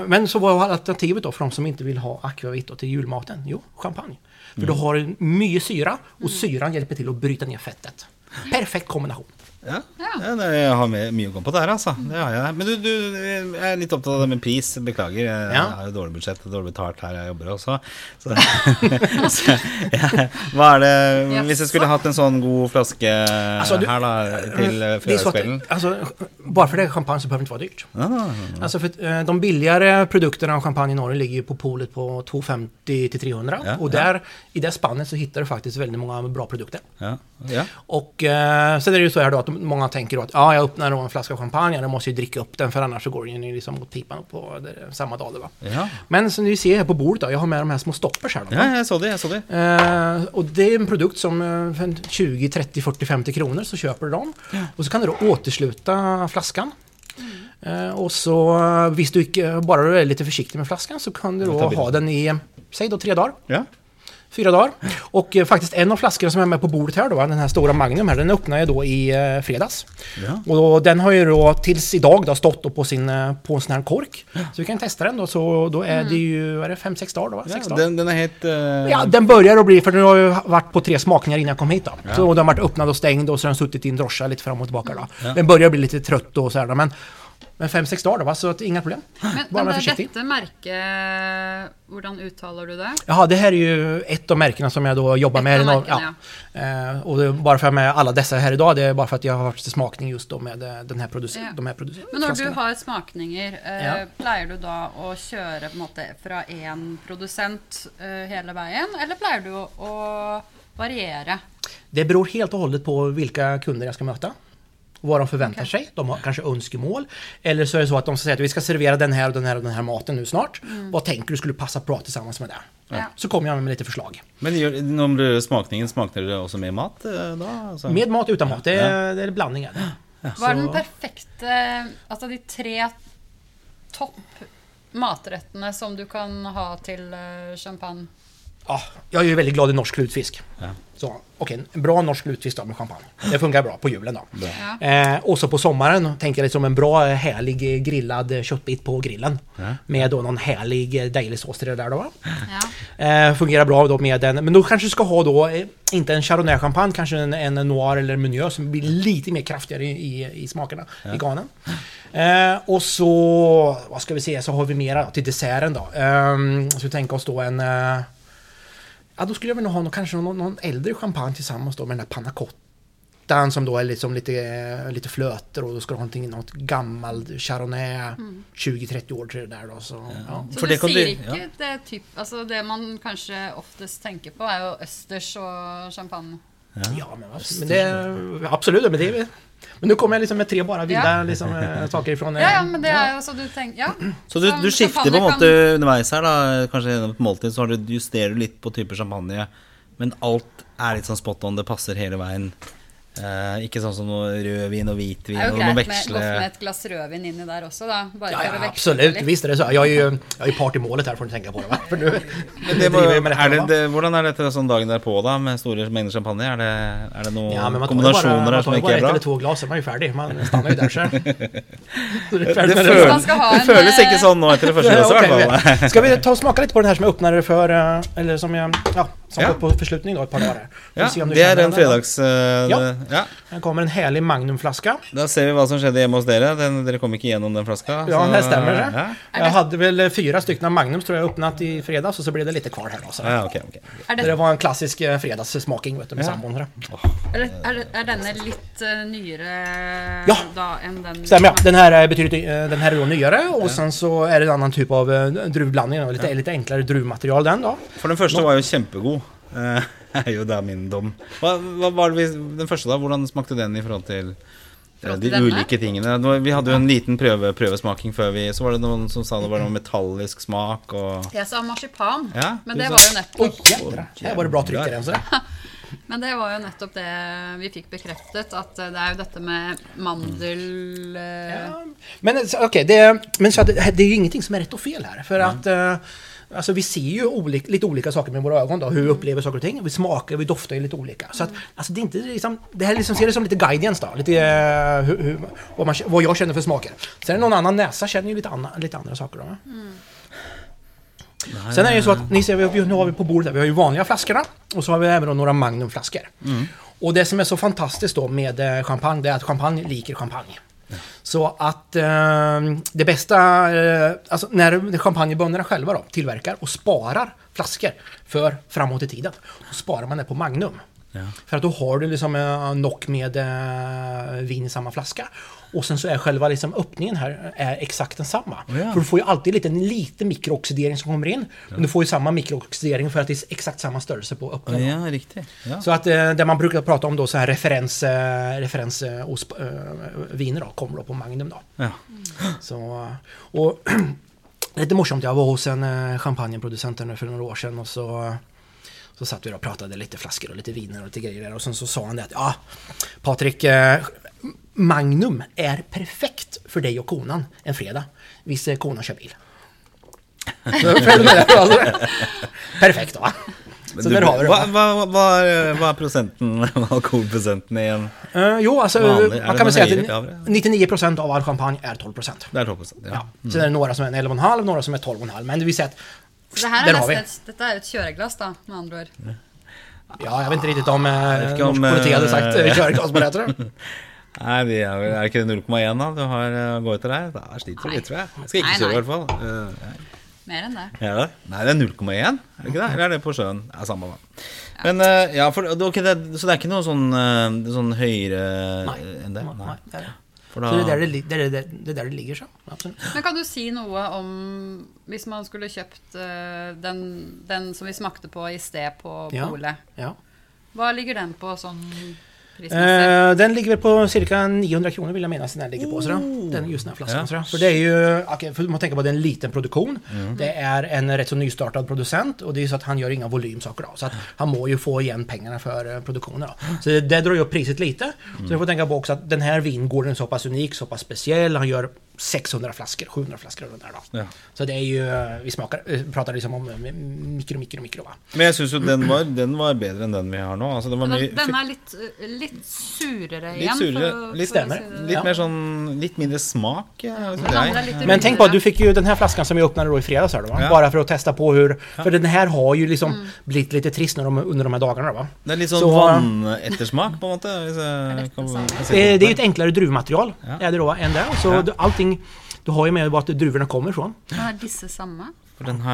men så vad var alternativet då för de som inte vill ha akvavit då till julmaten? Jo, champagne. För du har mycket syra och syran hjälper till att bryta ner fettet. Perfekt kombination. Ja, ja. det, jeg har med, mye å gå på der, altså. Det har jeg. Men du, du, jeg er litt opptatt av det med pris. Beklager. Jeg Ja. har jo dårlig budsjett og dårlig betalt her jeg jobber også. Så, så ja. Hva er det Hvis jeg skulle hatt en sånn god flaske Alltså, du- her, da, til att, fredagskvelden alltså, bara för det är champagne så behöver det inte vara dyrt. ah, Alltså för, eh, de billigare produkterna av champagne i Norge ligger ju på polet på 250 till 300. Ja, och där, i det spannet så hittar du faktiskt väldigt många bra produkter. ja, ja. Och eh, sen är det ju så här då att många tänker då att ja, jag öppnar då en flaska champagne, jag måste ju dricka upp den för annars så går den ju liksom mot pipan på det, samma dag. Va? ja. Men som ni ser här på bordet då, jag har med de här små stoppers här. Då? Ja, jeg så det. jeg så det Eh, och det är en produkt som eh, för en 20, 30, 40, 50 kronor så köper du dem. Och så kan du då återsluta flaskan. Eh, och så eh, visst du bara du är lite försiktig med flaskan så kan du Jag då ha den i, säg då tre dagar. Ja. Fyra dagar. Och eh, faktiskt en av flaskorna som är med på bordet här då, den här stora Magnum här, den öppnade jag då i eh, fredags. Ja. Och då, den har ju då tills idag då stått då på, sin, eh, på en sån här kork. Så vi kan testa den då, så då är det ju, är det, fem, sex dagar då va? Sex Ja, dagar. den, den er helt eh, Ja, den börjar att bli, för den har ju varit på tre smakningar innan jag kom hit då. Så den har varit öppnad och stängd och så har den suttit i en droscha lite fram och tillbaka då. Den börjar bli lite trött och så här då, men, men fem, sex dagar då va, så att inga problem. Men, Bara men vara det, försiktig. dette merket, hvordan uttaler du det? Jaha, det här är ju ett av märkena som jag då jobbar Ett med. av här i märkena, ja. Eh, och bara för att med alla dessa här idag, det är bara för att jag har varit smakning just då med eh, den här produc- Ja. de här produc- Men når du har smakninger, eh, Ja. pleier du da å kjøre på en måte fra én produsent eh, hele veien, eller pleier du å variere? Det beror helt och hållet på vilka kunder jag ska möta. Vad de förväntar sig. De har kanske önskemål. Eller så är det så att de säger att vi ska servera den här och den här och den här maten nu snart. Vad tänker du skulle passa bra tillsammans med det? Ja. Så kommer jag med lite förslag. Men når du smakningen, smakner dere også med mat eh, da? Altså? Med mat, utan mat. Det är, det är blandning. Är det. Hva er den Så- perfekte Altså de tre topp matrettene som du kan ha til eh, champagne? Ja, jag är ju väldigt glad i norsk lutfisk. Ja. Så, okej, en bra norsk lutfisk då med champagne. Det funkar bra på julen då. Ja. Eh, och så på sommaren tänker jag liksom en bra eh, härlig eh, grillad köttbit på grillen. Med då någon härlig eh, dejlig sås till det där då. Ja. Eh, fungerar bra då med den. Men då kanske du ska ha då, inte en chardonnay champagne, kanske en, en noir eller meunier som blir lite mer kraftigare i, i, i smakerna, i garnen. Eh, och så, vad ska vi se, så har vi mera till desserten då. Eh, så vi tänker oss då en... Eh, ja, då skulle jag väl nog ha någon, kanske någon, någon äldre champagne tillsammans då med den där panna cottan som då är liksom lite, lite flöter och då ska du ha någonting, något gammalt chardonnay, 20-30 år till det där då. Så, ja. Så For du det du- ikke ja. det typ Altså det man kanskje oftest tenker på, jo østers og champagne. Ja, men, men det, absolut. Men, det, men nu kommer jag liksom med tre bara vilda Ja. liksom, eh, saker ifrån... eh, Ja, ja, men det er jo så du tenker Ja. Så du, du skifter på en måte kan- underveis her, da. Kanskje gjennom et måltid, så har du, justerer du litt på type champagne. Men alt er litt sånn spot on, det passer hele veien. Eh, ikke sånn som noe rødvin og hvitvin, Det er jo og greit med, veksle med et glass rødvin inni der også, da. Bare Ja, for ja, veksle absolut. litt. Visst är det så. Jag är ju, jag är part i målet här får ni tänka på det. För nu, det detta, er det, det, hvordan er dette sånn dagen derpå, da, med store mengder champagne? Er det, er det noen Ja, men man tar ju bara, kombinasjoner man der tar som ikke er ett bra? eller två glas, så är man ju färdig. Man stannar ju där själv. Så det är Det, skal det en, føles ikke eh, sånn nå etter det første glasset, i hvert fall. vi- Ska vi ta och smaka lite på den här som jag öppnade för, eh, eller som jag, ja, Som Ja. gått på förslutning då ett par dagar. Ja, det er känner en då. fredags... eh, Ja. ja. Här kommer en härlig Magnumflaska. Da ser vi hva som skjedde hjemme hos. Den, dere kom ikke gjennom den flaska. Ja, det stämmer det. Ja, Jag hade väl fyra stycken Magnums tror jag öppnat i fredags och så blev det lite kvar här då. Så. ja ok. ok. Er, Det det, var en klassisk eh, fredagssmaking vet du, med Ja. sambon. er, er, det- er denne litt eh, nyere Ja. da enn den Stämmer ja. Den här är betydligt, den här är då nyare och sen så är det en annan typ av druvblandning. Lite, lite enklare druvmaterial den då. For den første var jo kjempegod. Eh, er jo da min dom. Hva, hva var det vi, den første, da? Hvordan smakte den i forhold til eh, forhold de ulike tingene? Vi hadde jo en liten prøve, prøvesmaking før vi Så var det noen som sa det var noe metallisk smak og Jeg sa marsipan, Ja, men det sa- var jo nettopp. Här var det bra tryck i den. Så. Men det var jo nettopp det vi fikk bekreftet, at eh, det er jo dette med mandel eh, Ja, Men eh, okej, det, men det, det är ju ingenting som är rätt och fel här. För att eh, alltså, vi ser ju olik, lite olika saker med våra ögon. Då, hur vi upplever saker och ting. Vi smakar, vi doftar ju lite olika. Så att, alltså, det är inte liksom, det här liksom, ser det som lite guidance då. Lite, eh, hur, hur, vad, man, vad jag känner för smaker. Sen är någon annan näsa känner ju lite, anna, lite andra saker. Då. Sen är det ju så att, ni ser, vi, nu har vi på bordet här, vi har ju vanliga flaskorna och så har vi även några Magnumflaskor. Och det som är så fantastiskt då med eh, champagne, det är att champagne liker champagne. Så att eh, det bästa, eh, alltså när champagnebönderna själva då tillverkar och sparar flaskor för framåt i tiden, då sparar man det på Magnum. Ja. För att då har du liksom eh, nock med eh, vin i samma flaska. Och sen så är själva liksom öppningen här är exakt densamma. Ja. För du får ju alltid lite, lite mikrooxidering som kommer in. Men du får ju samma mikrooxidering för att det är exakt samma störelse på öppningen. Ja, riktig. Ja. Så att eh, det man brukar prata om då så här referens, referens och sp- eh, viner då, kommer då på Magnum då. Ja. Så, och lite morsamt, jag var hos en champagneproducent för några år sedan och så så satt vi och pratade lite flaskor och lite viner och lite grejer där och sen så sa han det att ja Patrik eh, Magnum är perfekt för dig och konan en fredag. Visst är konan kör bil. Perfekt va? Så där har vi det. hva, va? hva er prosenten, alkoholprosenten i en Eh, jo, alltså Vanlig. Är man kan väl säga att högre? 99% av all champagne är 12%. Det er 12 ja. Ja. Sen är det några som är 11,5, några som är 12,5. Men det vill säga att Så det her Den er har vi. nesten et, dette er jo et kjøreglass, da, med andre ord. Ja, jag vet inte riktigt om eh, norsk politi hade sagt eh, eh, körglas på det, tror jag. Nei, de er, vel- er ikke det 0,1 da du har å gå etter der? Da sliter du litt, tror jeg. Jeg skal ikke kjøre i hvert fall. Mer enn det. Er det? Nei, det er 0,1, er det ikke det? Eller er det på sjøen? Ja, samme da. Men ja, for, ok, det, så det er ikke noe sånn, sånn høyere enn det? Nej, det For Så det är där det, det, är det, det är där det ligger så. Absolut. Men kan du si noe om Hvis man skulle kjøpt eh, den, den som vi smakte på i sted på Ja. polet, Ja. hva ligger den på sånn? Eh, den ligger väl på cirka 900 kronor vill jag minnas den ligger på. Så Oh. den just den här flaskan. Ja. För det är ju, okej, för man tänker på att det är en liten produktion. Mm. Det är en rätt så nystartad producent och det är så att han gör inga volymsaker då. Så att han må ju få igen pengarna för eh, produktionen då. Så det, det drar ju upp priset lite. Så du får tänka på också att den här vingården är så pass unik, så pass speciell. Han gör 600 flaskor, 700 flaskor under då. Ja. Så det är ju, eh, vi smakar, eh, pratar liksom om eh, mikro, mikro, mikro va. Men jeg syns jo den var, den var bedre enn den vi har nå. Altså, den var Den, den er eh, for å- litt for å stemmer. si det. Litt Ja. mer sånn Litt mindre smak, ja, jeg. litt Men tänk på att du fick ju den här flaskan som jag öppnade då i fredags här då, va? Ja. Bara för att testa på hur... För den här har ju liksom blivit lite trist när de, under de här dagarna va? Det er litt sånn Så- vannettersmak, på kan, sant? kan si Det, är ju ett enklare druvmaterial Ja. är det då än det. Så Ja. Du- allting... Du har ju med vart druvorna kommer ifrån. Er disse var,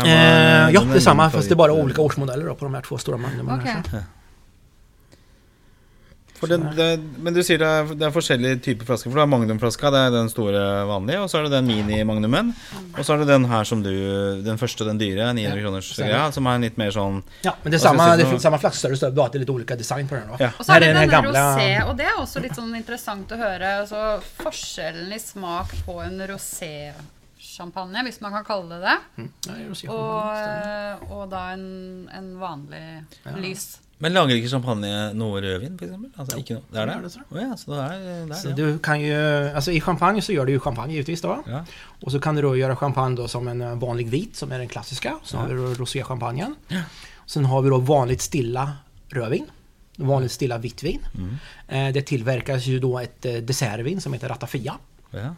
Eh, ja, den det samma fast det är bara olika årsmodeller då på de här två stora magnumerna. Ok. For den, det, men du sier det er, det er forskjellige typer flasker. For du har Magnum-flaska, det er den store vanlige. Og så er det den mini-Magnumen. Og så er det den her som du Den første, den dyre, 900 Ja, kroners greia, som er litt mer sånn Ja, men det jag det säga? finns samma flaskstörelse, bara att det är lite olika design på den då. Ja. Og så er det den gamla- rosé, og det er også litt sånn interessant å høre. Altså, forskjellen i smak på en rosé-champagne, hvis man kan kalle det det, Mm. Ja, det rosé. og, eh, og da en, en vanlig lys. Men lager ikke champagne noe rødvin, f.eks.? Altså, ikke noe. Det er det? Ja, det Å ja, så det er, det Så er det. du kan ju, alltså i champagne så gör du ju champagne givetvis då. Ja. Och så kan du då göra champagne då som en eh, vanlig vit som är den klassiska. Så har vi då roséchampagnen. Sen har vi då vanligt stilla rödvin. Vanligt stilla vitt vin. Eh, Det tillverkas ju då ett eh, dessertvin som heter Ratafia. Ja.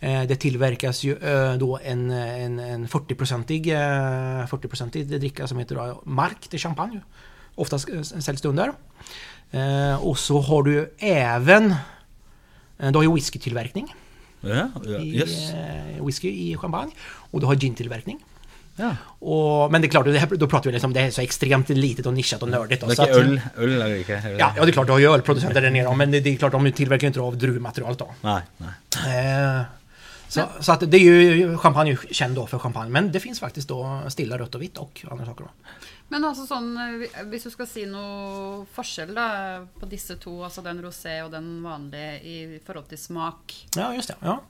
Det tillverkas ju då en, en, en 40-procentig eh, 40 dricka som heter Mark de Champagne. Oftast eh, säljs det under. Eh, och så har du även eh, du har ju whiskytillverkning. Ja, ja, yes. whisky i champagne. Och du har gintillverkning. ja. Och, men det är klart, det här, då pratar vi liksom, det är så extremt litet och nischat och nördigt. Då, Det så att- ikke? er det Ja, det? ja, det är klart, du har ju ölproducenter där nere, men det, det är klart, de tillverkar ju inte av druvmaterialet då. Nei. nei. Eh, så, så att det är ju, champagne är ju känd då för champagne, men det finns faktiskt då stilla rött och vitt och andra saker då. Men altså sånn, eh, hvis du skal si noe forskjell da, på disse to, altså den rosé og den vanlige i forhold til smak Ja, just det. Ja.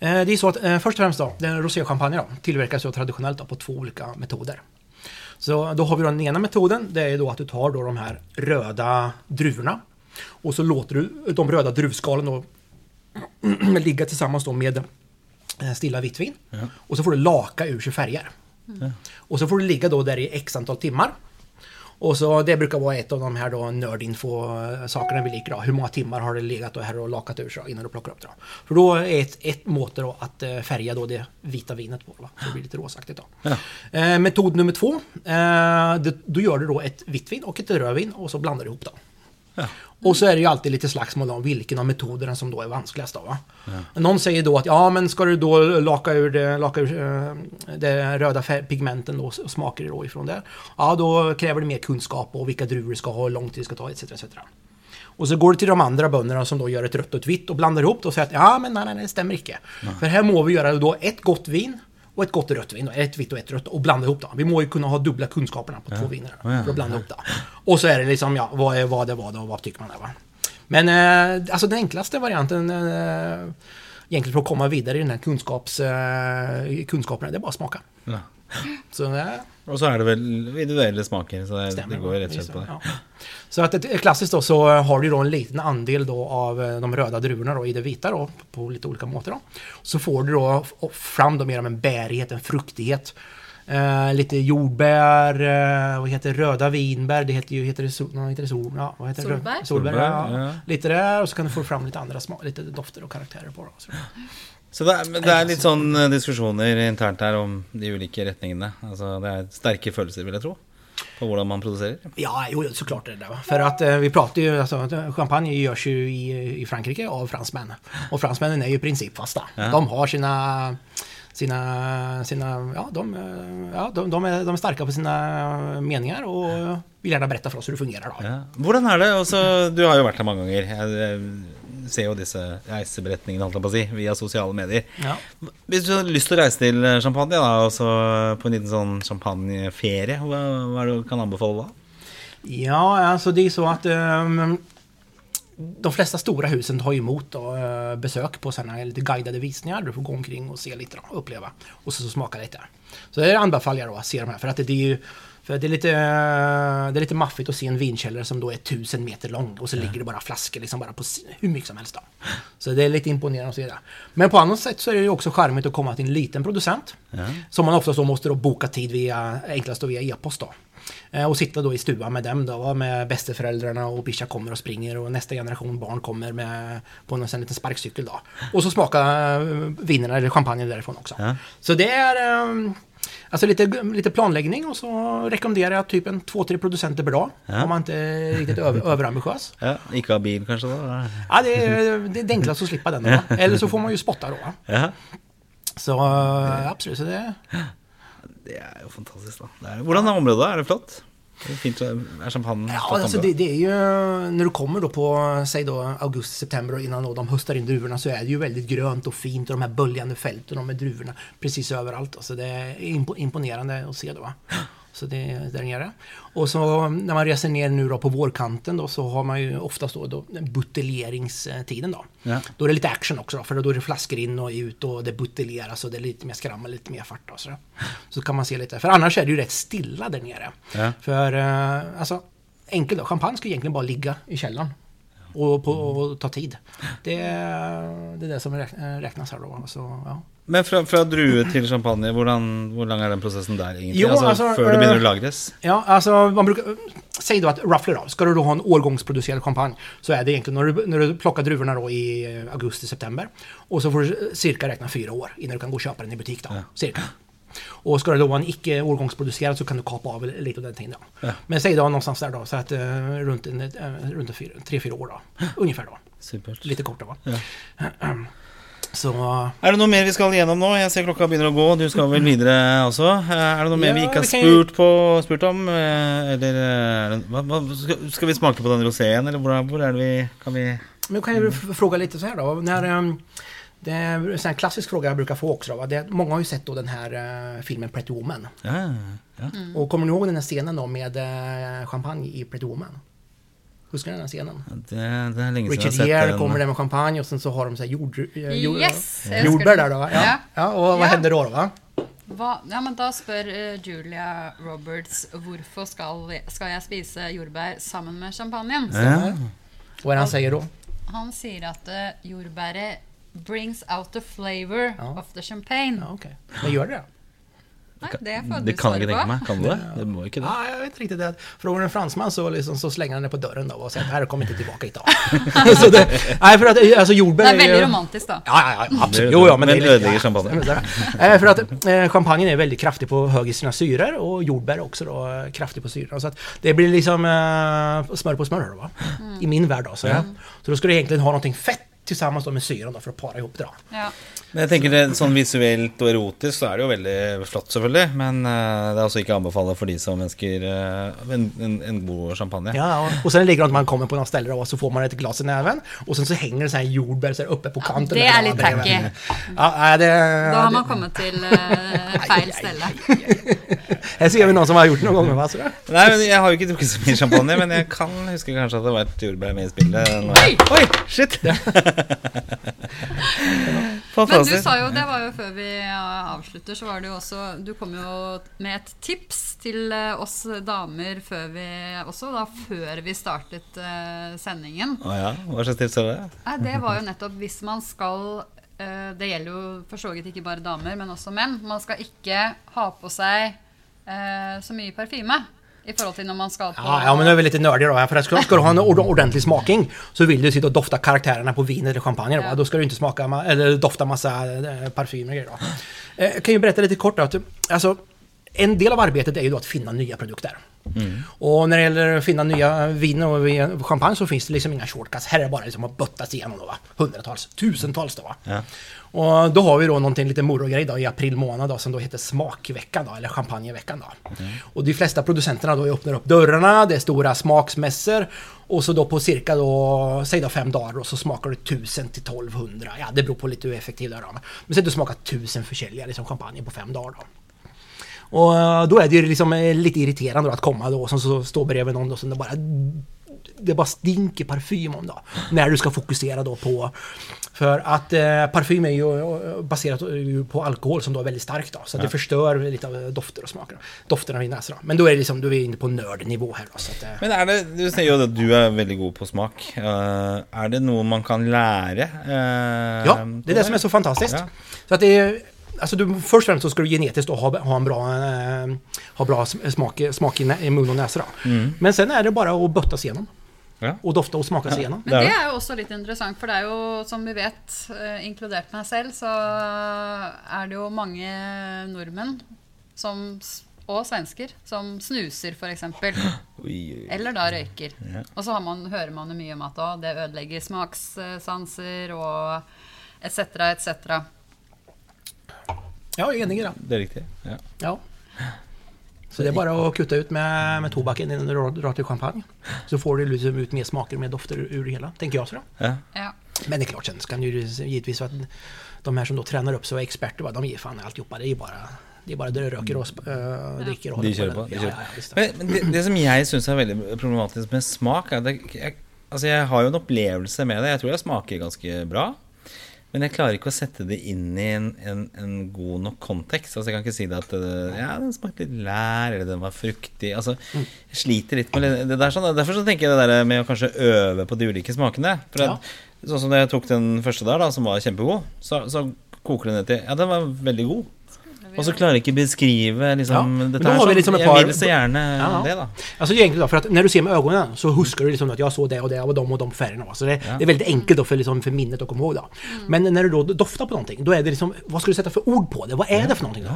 Eh, Det är så att eh, först och främst då, den roséchampagne då, tillverkas ju traditionellt då, på två olika metoder. Så då har vi då den ena metoden, det är då att du tar då de här röda druvorna och så låter du de röda druvskalen då ligga tillsammans då med eh, stilla vitt vin. Och så får du laka ur sig färger. Och så får du ligga då där i x antal timmar. Och så det brukar vara ett av de här då nördinfo-sakerna vi liker. Då. Hur många timmar har det legat och här och lakat ur sig innan du plockar upp det. Då. För då är ett, ett mått då att eh, färga då det vita vinet på. Va? Så det blir lite rosaktigt då. Ja. Eh, metod nummer två. Eh, det, då gör du då ett vitt vin och ett rödvin och så blandar du ihop dem. Ja. Och så är det ju alltid lite slagsmål om vilken av metoderna som då är vanskligast. Då, va? Någon säger då att ja, men ska du då laka ur, det, laka ur eh, det röda pigmenten då, och smaker då ifrån det. Ja, då kräver det mer kunskap och vilka druvor du ska ha, hur lång tid det ska ta etc. etc. Och så går det till de andra bönderna som då gör ett rött och ett vitt och blandar ihop det och säger att ja, men nej, nej, det stämmer inte. För här må vi göra då ett gott vin och ett gott rött vin, ett vitt och ett rött och blanda ihop dem. Vi må ju kunna ha dubbla kunskaperna på två viner Ja, ja, för att blanda ihop det. Och så är det liksom, ja, vad är vad är vad och vad tycker man är va. Men eh, alltså den enklaste varianten eh, egentligen för att komma vidare i den här kunskaps, eh, kunskaperna, det är bara att smaka. Ja. Så eh, Og så er det vel individuelle smaker, så det, stämmer. det går rett og slett på det. Ja. Så att ett, klassiskt då så har du då en liten andel då av eh, de röda druvorna då i det vita då på lite olika måter då. Så får du då fram då mer av en bärighet, en fruktighet. Eh, lite jordbär, eh, vad heter röda vinbär, det heter ju, heter det, sol, heter det sol, ja, vad heter det? Solbär? Solbär, Solbär, ja. ja. Lite där och så kan du få fram lite andra smak, lite dofter och karaktärer på det. Så. Det er, det er litt sånn eh, diskusjoner internt her om de ulike retningene. Altså, det er sterke følelser, vil jeg tro, på hvordan man produserer. Ja, jo, såklart är det va. För att eh, vi pratar ju, alltså att champagne görs ju i, i Frankrike av fransmän. Och fransmännen är ju principfasta. Ja. De har sina, sina, sina ja, de, eh, ja de, de, är, de är starka på sina meningar och vill gärna berätta för oss hur det fungerar. Då. Ja. Hvordan er det? Altså, du har jo vært her mange ganger. Ser jo disse reiseberetningene holdt jeg på å si, via sosiale medier. Ja. Hvis du har lyst til å reise til Champagne, da, altså på en liten sånn champagneferie, hva, hva er det du kan anbefale da? Ja, alltså det är så att ehm, de flesta stora husen tar emot då, eh, besök på sådana lite guidade visningar. Du får gå omkring och se lite då, uppleva och så, så smaka lite. Så det anbefaller jag då att se de här för att det, det är ju för det är, lite, det är lite maffigt att se en vinkällare som då är tusen meter lång och så ligger det bara flaskor liksom bara på hur mycket som helst. Då. Så det är lite imponerande att se det. Men på annat sätt så är det ju också charmigt att komma till en liten producent. Som man oftast då måste då boka tid via, enklast då via e-post då. Eh, Och sitta då i stugan med dem då, med bästeföräldrarna och Bisha kommer och springer och nästa generation barn kommer med på en sån liten sparkcykel då. Och så smaka eh, vinerna eller champagne därifrån också. Ja. Så det är eh, Alltså lite, lite planläggning och så rekommenderar jag typ en två, tre producenter per dag. Ja. Om man inte är riktigt över, överambitiös. Ja, ikke ha bil, kanskje? da? Ja, det är, det är det enklaste att slippa den då. Eller så får man ju spotta då. Ja, Så absolut, så det, Det er jo fantastisk, da. Det er, hvordan er området? Er det flott? Det er fint, er champagne Ja, alltså det, det är ju när du kommer då på, säg då augusti, september och innan då de höstar in druvorna så är det ju väldigt grönt och fint och de här böljande fälten och med druvorna precis överallt. Alltså det är impo- imponerande att se då. Så det är där nere. Och så när man reser ner nu då på vårkanten då så har man ju oftast då, då buteljeringstiden då. Ja. Då är det lite action också då, för då är det flaskor in och ut och det buteljeras och det är lite mer skrammel, lite mer fart och så. Så kan man se lite, för annars är det ju rätt stilla där nere. Ja. För eh, alltså, enkelt då, champagne ska egentligen bara ligga i källaren. Och, på, och ta tid. Det, är- det är det som eh, räknas här då. Så, ja. Men fra, fra drue til champagne, hvordan, hvor lang er den prosessen der egentlig? Jo, altså, altså, før det begynner øh, å lagres? Ja, alltså man brukar... Säg då att roughly då, ska du då ha en årgångsproducerad champagne så är det egentligen när du, när du plockar druvorna då i eh, augusti-september och så får du cirka räkna fyra år innan du kan gå och köpa den i butik då. Cirka. Och ska det då vara en icke årgångsproducerad så kan du kapa av lite av den tiden. Då. Ja. Men säg då någonstans där då, så att eh, runt, en, eh, runt en fyra, tre, fyra år då. Ungefär då. Supert. Lite kortare va. Ja. Så Er det noe mer vi skal gjennom nå? Jeg ser klokka begynner å gå. Du skal vel videre også? Er det noe mer vi Ja, ikke har vi kan spurt, på, spurt om? Eh, Eller eh, hva, hva, skal, vi smake på den roséen, eller hvor, hvor er det vi Kan vi Men kan jag fråga lite så här då. När, ehm, det är en klassisk fråga jag brukar få också. Då, det, många har ju sett då den här eh, filmen Pretty Woman. Ja, ja. Och kommer ni ihåg den här scenen då med champagne i Pretty Woman? Huskar ni den här scenen? Det, det siden jeg Richard Gere kommer där med champagne och sen så har de så här jord, eh, jord, Yes, jordbär där då va? Ja. Ja. ja. och vad Ja. händer då? då va? Hva, ja, men Da spør eh, Julia Roberts hvorfor skal, skal jeg spise jordbær sammen med champagnen. Ja. Vad är det han säger då? Han sier at uh, jordbæret brings out the flavor Ja. of the champagne. Ja, okej. Men gör det det? Det du kan jeg ikke tenke på. meg. Kan du det? Det må ikke det. Ja, jag vet inte riktigt. Det. Frågar en fransman så, liksom, så slänger han det på dörren då och säger att här kommer inte tillbaka idag. så det, nej, för att alltså jordbär Det er ju- veldig romantisk, da. Ja, ja, ja absolut. Det- Jo, ja, men, men det är lite- ödelägger ja. champagne. Eh, För att eh, champagnen är väldigt kraftig på hög i sina syror och jordbär är också då eh, kraftig på syrorna. Så att det blir liksom eh, smör på smör då, va? I min värld då. Så, ja. så då ska du egentligen ha någonting fett tillsammans då med syran då för att para ihop det då. Ja. Men jeg tenker det, Sånn visuelt og erotisk så er det jo veldig flott, selvfølgelig. Men eh, det er altså ikke anbefalt for de som ønsker eh, en, en, en god champagne. Ja, och- sen ligger det att man kommer på något ställe då, och så får man ett glas i näven och sen så hänger det så här jordbär så här uppe på kanten. det där, är då, lite tacky. Ja, nej, det, Da har det, man kommet til eh, feil stelle. Här ser vi någon som har gjort det någon gång. Va? Det- Nei, men Jeg har jo ikke drukket så mye champagne, men jeg kan huske kanskje at det var et jordbær med i spillet. Oi! Oi, shit! Men du sa jo, det var jo før vi avslutter, så var det jo også Du kom jo med et tips til eh, oss damer før vi også, da før vi startet eh, sendingen. Å ja, Hva slags tips er det? Nei, det var jo nettopp hvis man skal eh, Det gjelder jo for så vidt ikke bare damer, men også menn. Man skal ikke ha på seg så mye parfyme i forhold til når man skal på Ja, ja, men nu är vi lite nördiga då. För att ska, ska du ha en ord- ordentlig smaking så vill du sitta och dofta karaktärerna på vin eller champagne. Då? Ja. Då ska du inte smaka, ma- eller dofta massa eh, parfym och grejer. Då. Eh, Jag kan ju berätta lite kort då, att alltså, en del av arbetet är ju då att finna nya produkter. Och när det gäller att finna nya vin och champagne så finns det liksom inga shortcuts. Här är det bara liksom att böttas igenom då va. Hundratals, tusentals då va. Ja. Och då har vi då någonting lite morogrej då i april månad då som då heter smakveckan då, eller champagneveckan då. Och de flesta producenterna då öppnar upp dörrarna, det är stora smaksmässor och så då på cirka då, säg då fem dagar då, så smakar du 1000 till 1200. Ja, det beror på lite hur effektiv du är. Men säg att du smakar 1000 försäljare liksom champagne på fem dagar då. Och eh, då är det ju liksom eh, lite irriterande då att komma då och sen så står bredvid någon då som det bara det bara stinker parfym om då. När du ska fokusera då på... För att eh, parfym är ju eh, baserat ju på alkohol som då är väldigt starkt då. Så att det förstör lite av dofter och smaker. Dofterna i näsan. Men då är det liksom, då är vi inne på nördnivå här då. Så att, eh, Men er det, Du sier jo at du er veldig god på smak. Eh, er det noe man kan lære? eh, ja, det är det som är så fantastiskt. Ja. Så att det är... Alltså du, först och främst så ska du genetiskt då ha, ha en bra, eh, ha bra smak, smak i, i mun och näsa då. Men sen är det bara att böttas igenom. Ja. Och dofta och smaka sig igenom. Det Men det er jo også litt interessant, for det er jo, som vi vet, eh, inkludert meg selv, så er det jo mange nordmenn som, og svensker som snuser, f.eks. Eller da røyker. Og så har man, hører man jo mye om at å, det ødelegger smakssanser og etc., etc. Ja, enig i det. Det er riktig. Ja. Ja. Så det är bara att kutta ut med, med tobaken innan du drar- till champagne. Så får du liksom ut mer smaker och mer dofter ur, det hela, tänker jag. Sådär. Ja. Ja. Men det är klart, sen kan ju givetvis att de här som då tränar upp sig och är experter, de ger fan alltihopa. Det är ju bara, det är bara det röker och sp- äh, dricker och De kjører på. De det. kjører. Ja, ja. Men, men det, det som jeg syns er veldig problematisk med smak, er at jeg, altså jeg har jo en opplevelse med det. Jeg tror jeg smaker ganske bra. Men jeg klarer ikke å sette det inn i en, en, en god nok kontekst. Altså Jeg kan ikke si det at Ja, den smakte litt lær, eller den var fruktig. Altså Jeg sliter litt med det der. sånn Derfor så tenker jeg det der med å kanskje øve på de ulike smakene. For at, Sånn som da jeg tok den første der, da, som var kjempegod, så, så koker det ned til Ja, den var veldig god. Og så klarer ikke beskrive liksom, Ja, dette her sånn. liksom et Jeg par- vil så gjerne Ja. det, da. Alltså egentligen då, för att när du ser med ögonen så huskar du liksom att jag såg det och det och de och de färgerna. Så det, Ja. det är väldigt enkelt då för, liksom, för minnet att komma ihåg. Då. Men när du då doftar på någonting, då är det liksom, vad ska du sätta för ord på det? Vad är det för någonting? Då?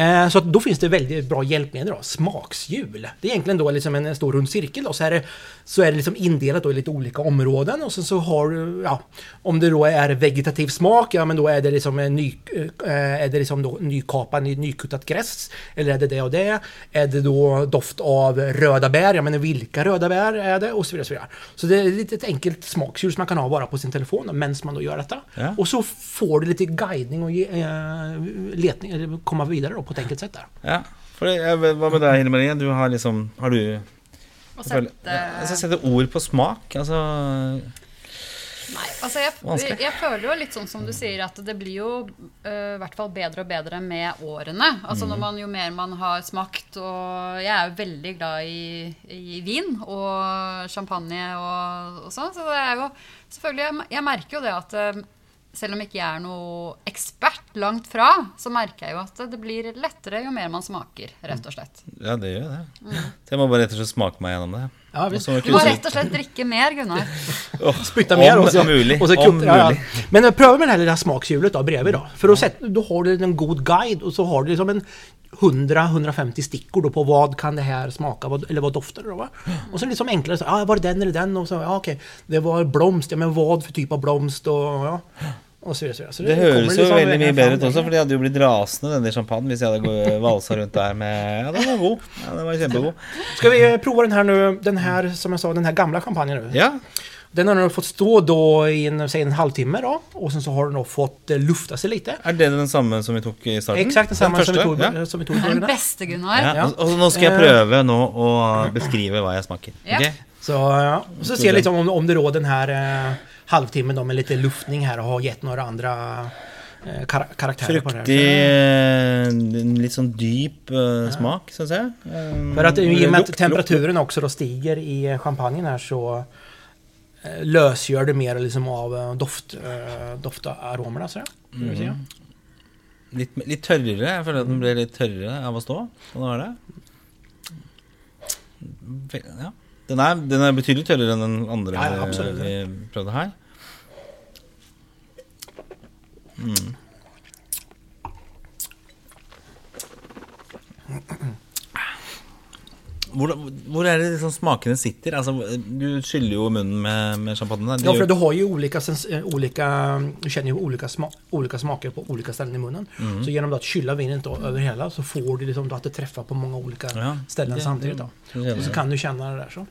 Eh, så att då finns det väldigt bra hjälpmedel då, smakshjul. Det är egentligen då liksom en stor rund cirkel då, så är det, så är det liksom indelat då i lite olika områden och sen så har du, ja, om det då är vegetativ smak, ja men då är det liksom en ny, eh, är det liksom då nykapad, ny, nykuttat gräs, eller är det det och det? Är det då doft av röda bär, ja men vilka röda bär är det? Och så vidare. Och så, vidare. så det är ett litet enkelt smakshjul som man kan ha bara på sin telefon medan man då gör detta. Ja. Och så får du lite guidning och eh, letning, eller komma vidare då på ett enkelt sätt där. Ja. For det, vet- hva med deg, Hilde Marie? Du har liksom Har du sette, Jeg skal sette ord på smak. Altså Nei, altså jeg, jeg føler jo litt sånn som du sier, at det blir jo i hvert fall bedre og bedre med årene. Altså når man, Jo mer man har smakt, og jeg er jo veldig glad i, i vin og champagne og, og sånn, så det er jo selvfølgelig Jeg, jeg merker jo det at øh, selv om ikke jeg er noe ekspert langt fra, så merker jeg jo at det blir lettere jo mer man smaker, rett og slett. Ja, det gjør det. Så jeg må bare rett og slett smake meg gjennom det. Ja, så Du må rett og slett drikke mer, Gunnar. Spytta mer Om och så, möjligt, och så om kutt- ja, ja. Men pröva med det här lilla smakshjulet då bredvid då. För då, sätt, då har du en god guide och så har du liksom en 100-150 stickor då på vad kan det här smaka vad, eller vad doftar det då va? Och så liksom enklare så, ah, var det den eller den? Och så, ja okej, det var blomst, ja men vad för typ av blomst och ja. Och så vidare. Så, vidare. så Det kommer høres jo liksom veldig mye bedre ut där. også, for de hadde jo blitt rasende, denne champagnen, hvis jeg hadde gå- valsa rundt der med Ja, den var god. Ja, den var kjempegod. Ska vi eh, prova den här nu, den här som jag sa, den här gamla champagnen nu? Ja. Den har nu fått stå då i en, säg en halvtimme då och sen så har den då fått eh, lufta sig lite. Er det den samme som vi tok i starten? Exakt Den som vi tog, Ja. som vi tog i Den beste, Gunnar. Ja. Ja. Og, og nå skal jeg Eh. prøve nå å beskrive hva jeg smaker. Ja. Ok? Så, ja. och så ser jag liksom om, om det då den här eh, halvtimmen då med lite luftning här har gett några andra eh, kar karaktärer på det Fruktig, här. litt sånn dyp eh, smak, syns jeg. Eh, För att i och med att temperaturen också då stiger i champagnen här så lösgör det mer liksom av doft, doftaromerna. Så mm. Litt, litt tørrere. Jeg føler at den ble litt tørrere av å stå. Sånn var det. Ve- Ja. Den er, den er betydelig tørrere enn den andre Ja, vi prøvde her. Mm. Hvor, hvor er det liksom smakene sitter? Altså, du skyller jo munnen med, med champagne. der. Det Ja, för du har ju olika, sens- eh, olika du känner ju olika, sma olika smaker på olika ställen i munnen. Mm. Så genom att kyla vinet då över hela så får du liksom då att det träffar på många olika Ja, ställen det- samtidigt. Då. det Och så kan du känna det där så.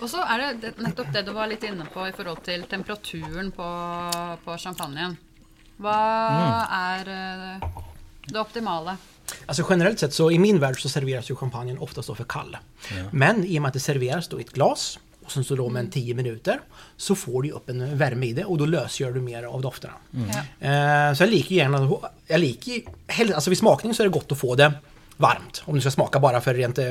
Og så er det det- nettopp det du var litt inne på i forhold til temperaturen på, på champagnen. Hva er eh, det optimale? Alltså generellt sett så i min värld så serveras ju champagnen oftast då för kall. Men i och med att det serveras då i ett glas och sen så då med en 10 minuter så får du ju upp en värme i det och då lösgör du mer av dofterna. Ja. Eh, så jag liker ju gärna, jag liker alltså vid smakning så är det gott att få det varmt. Om du ska smaka bara för rent, eh,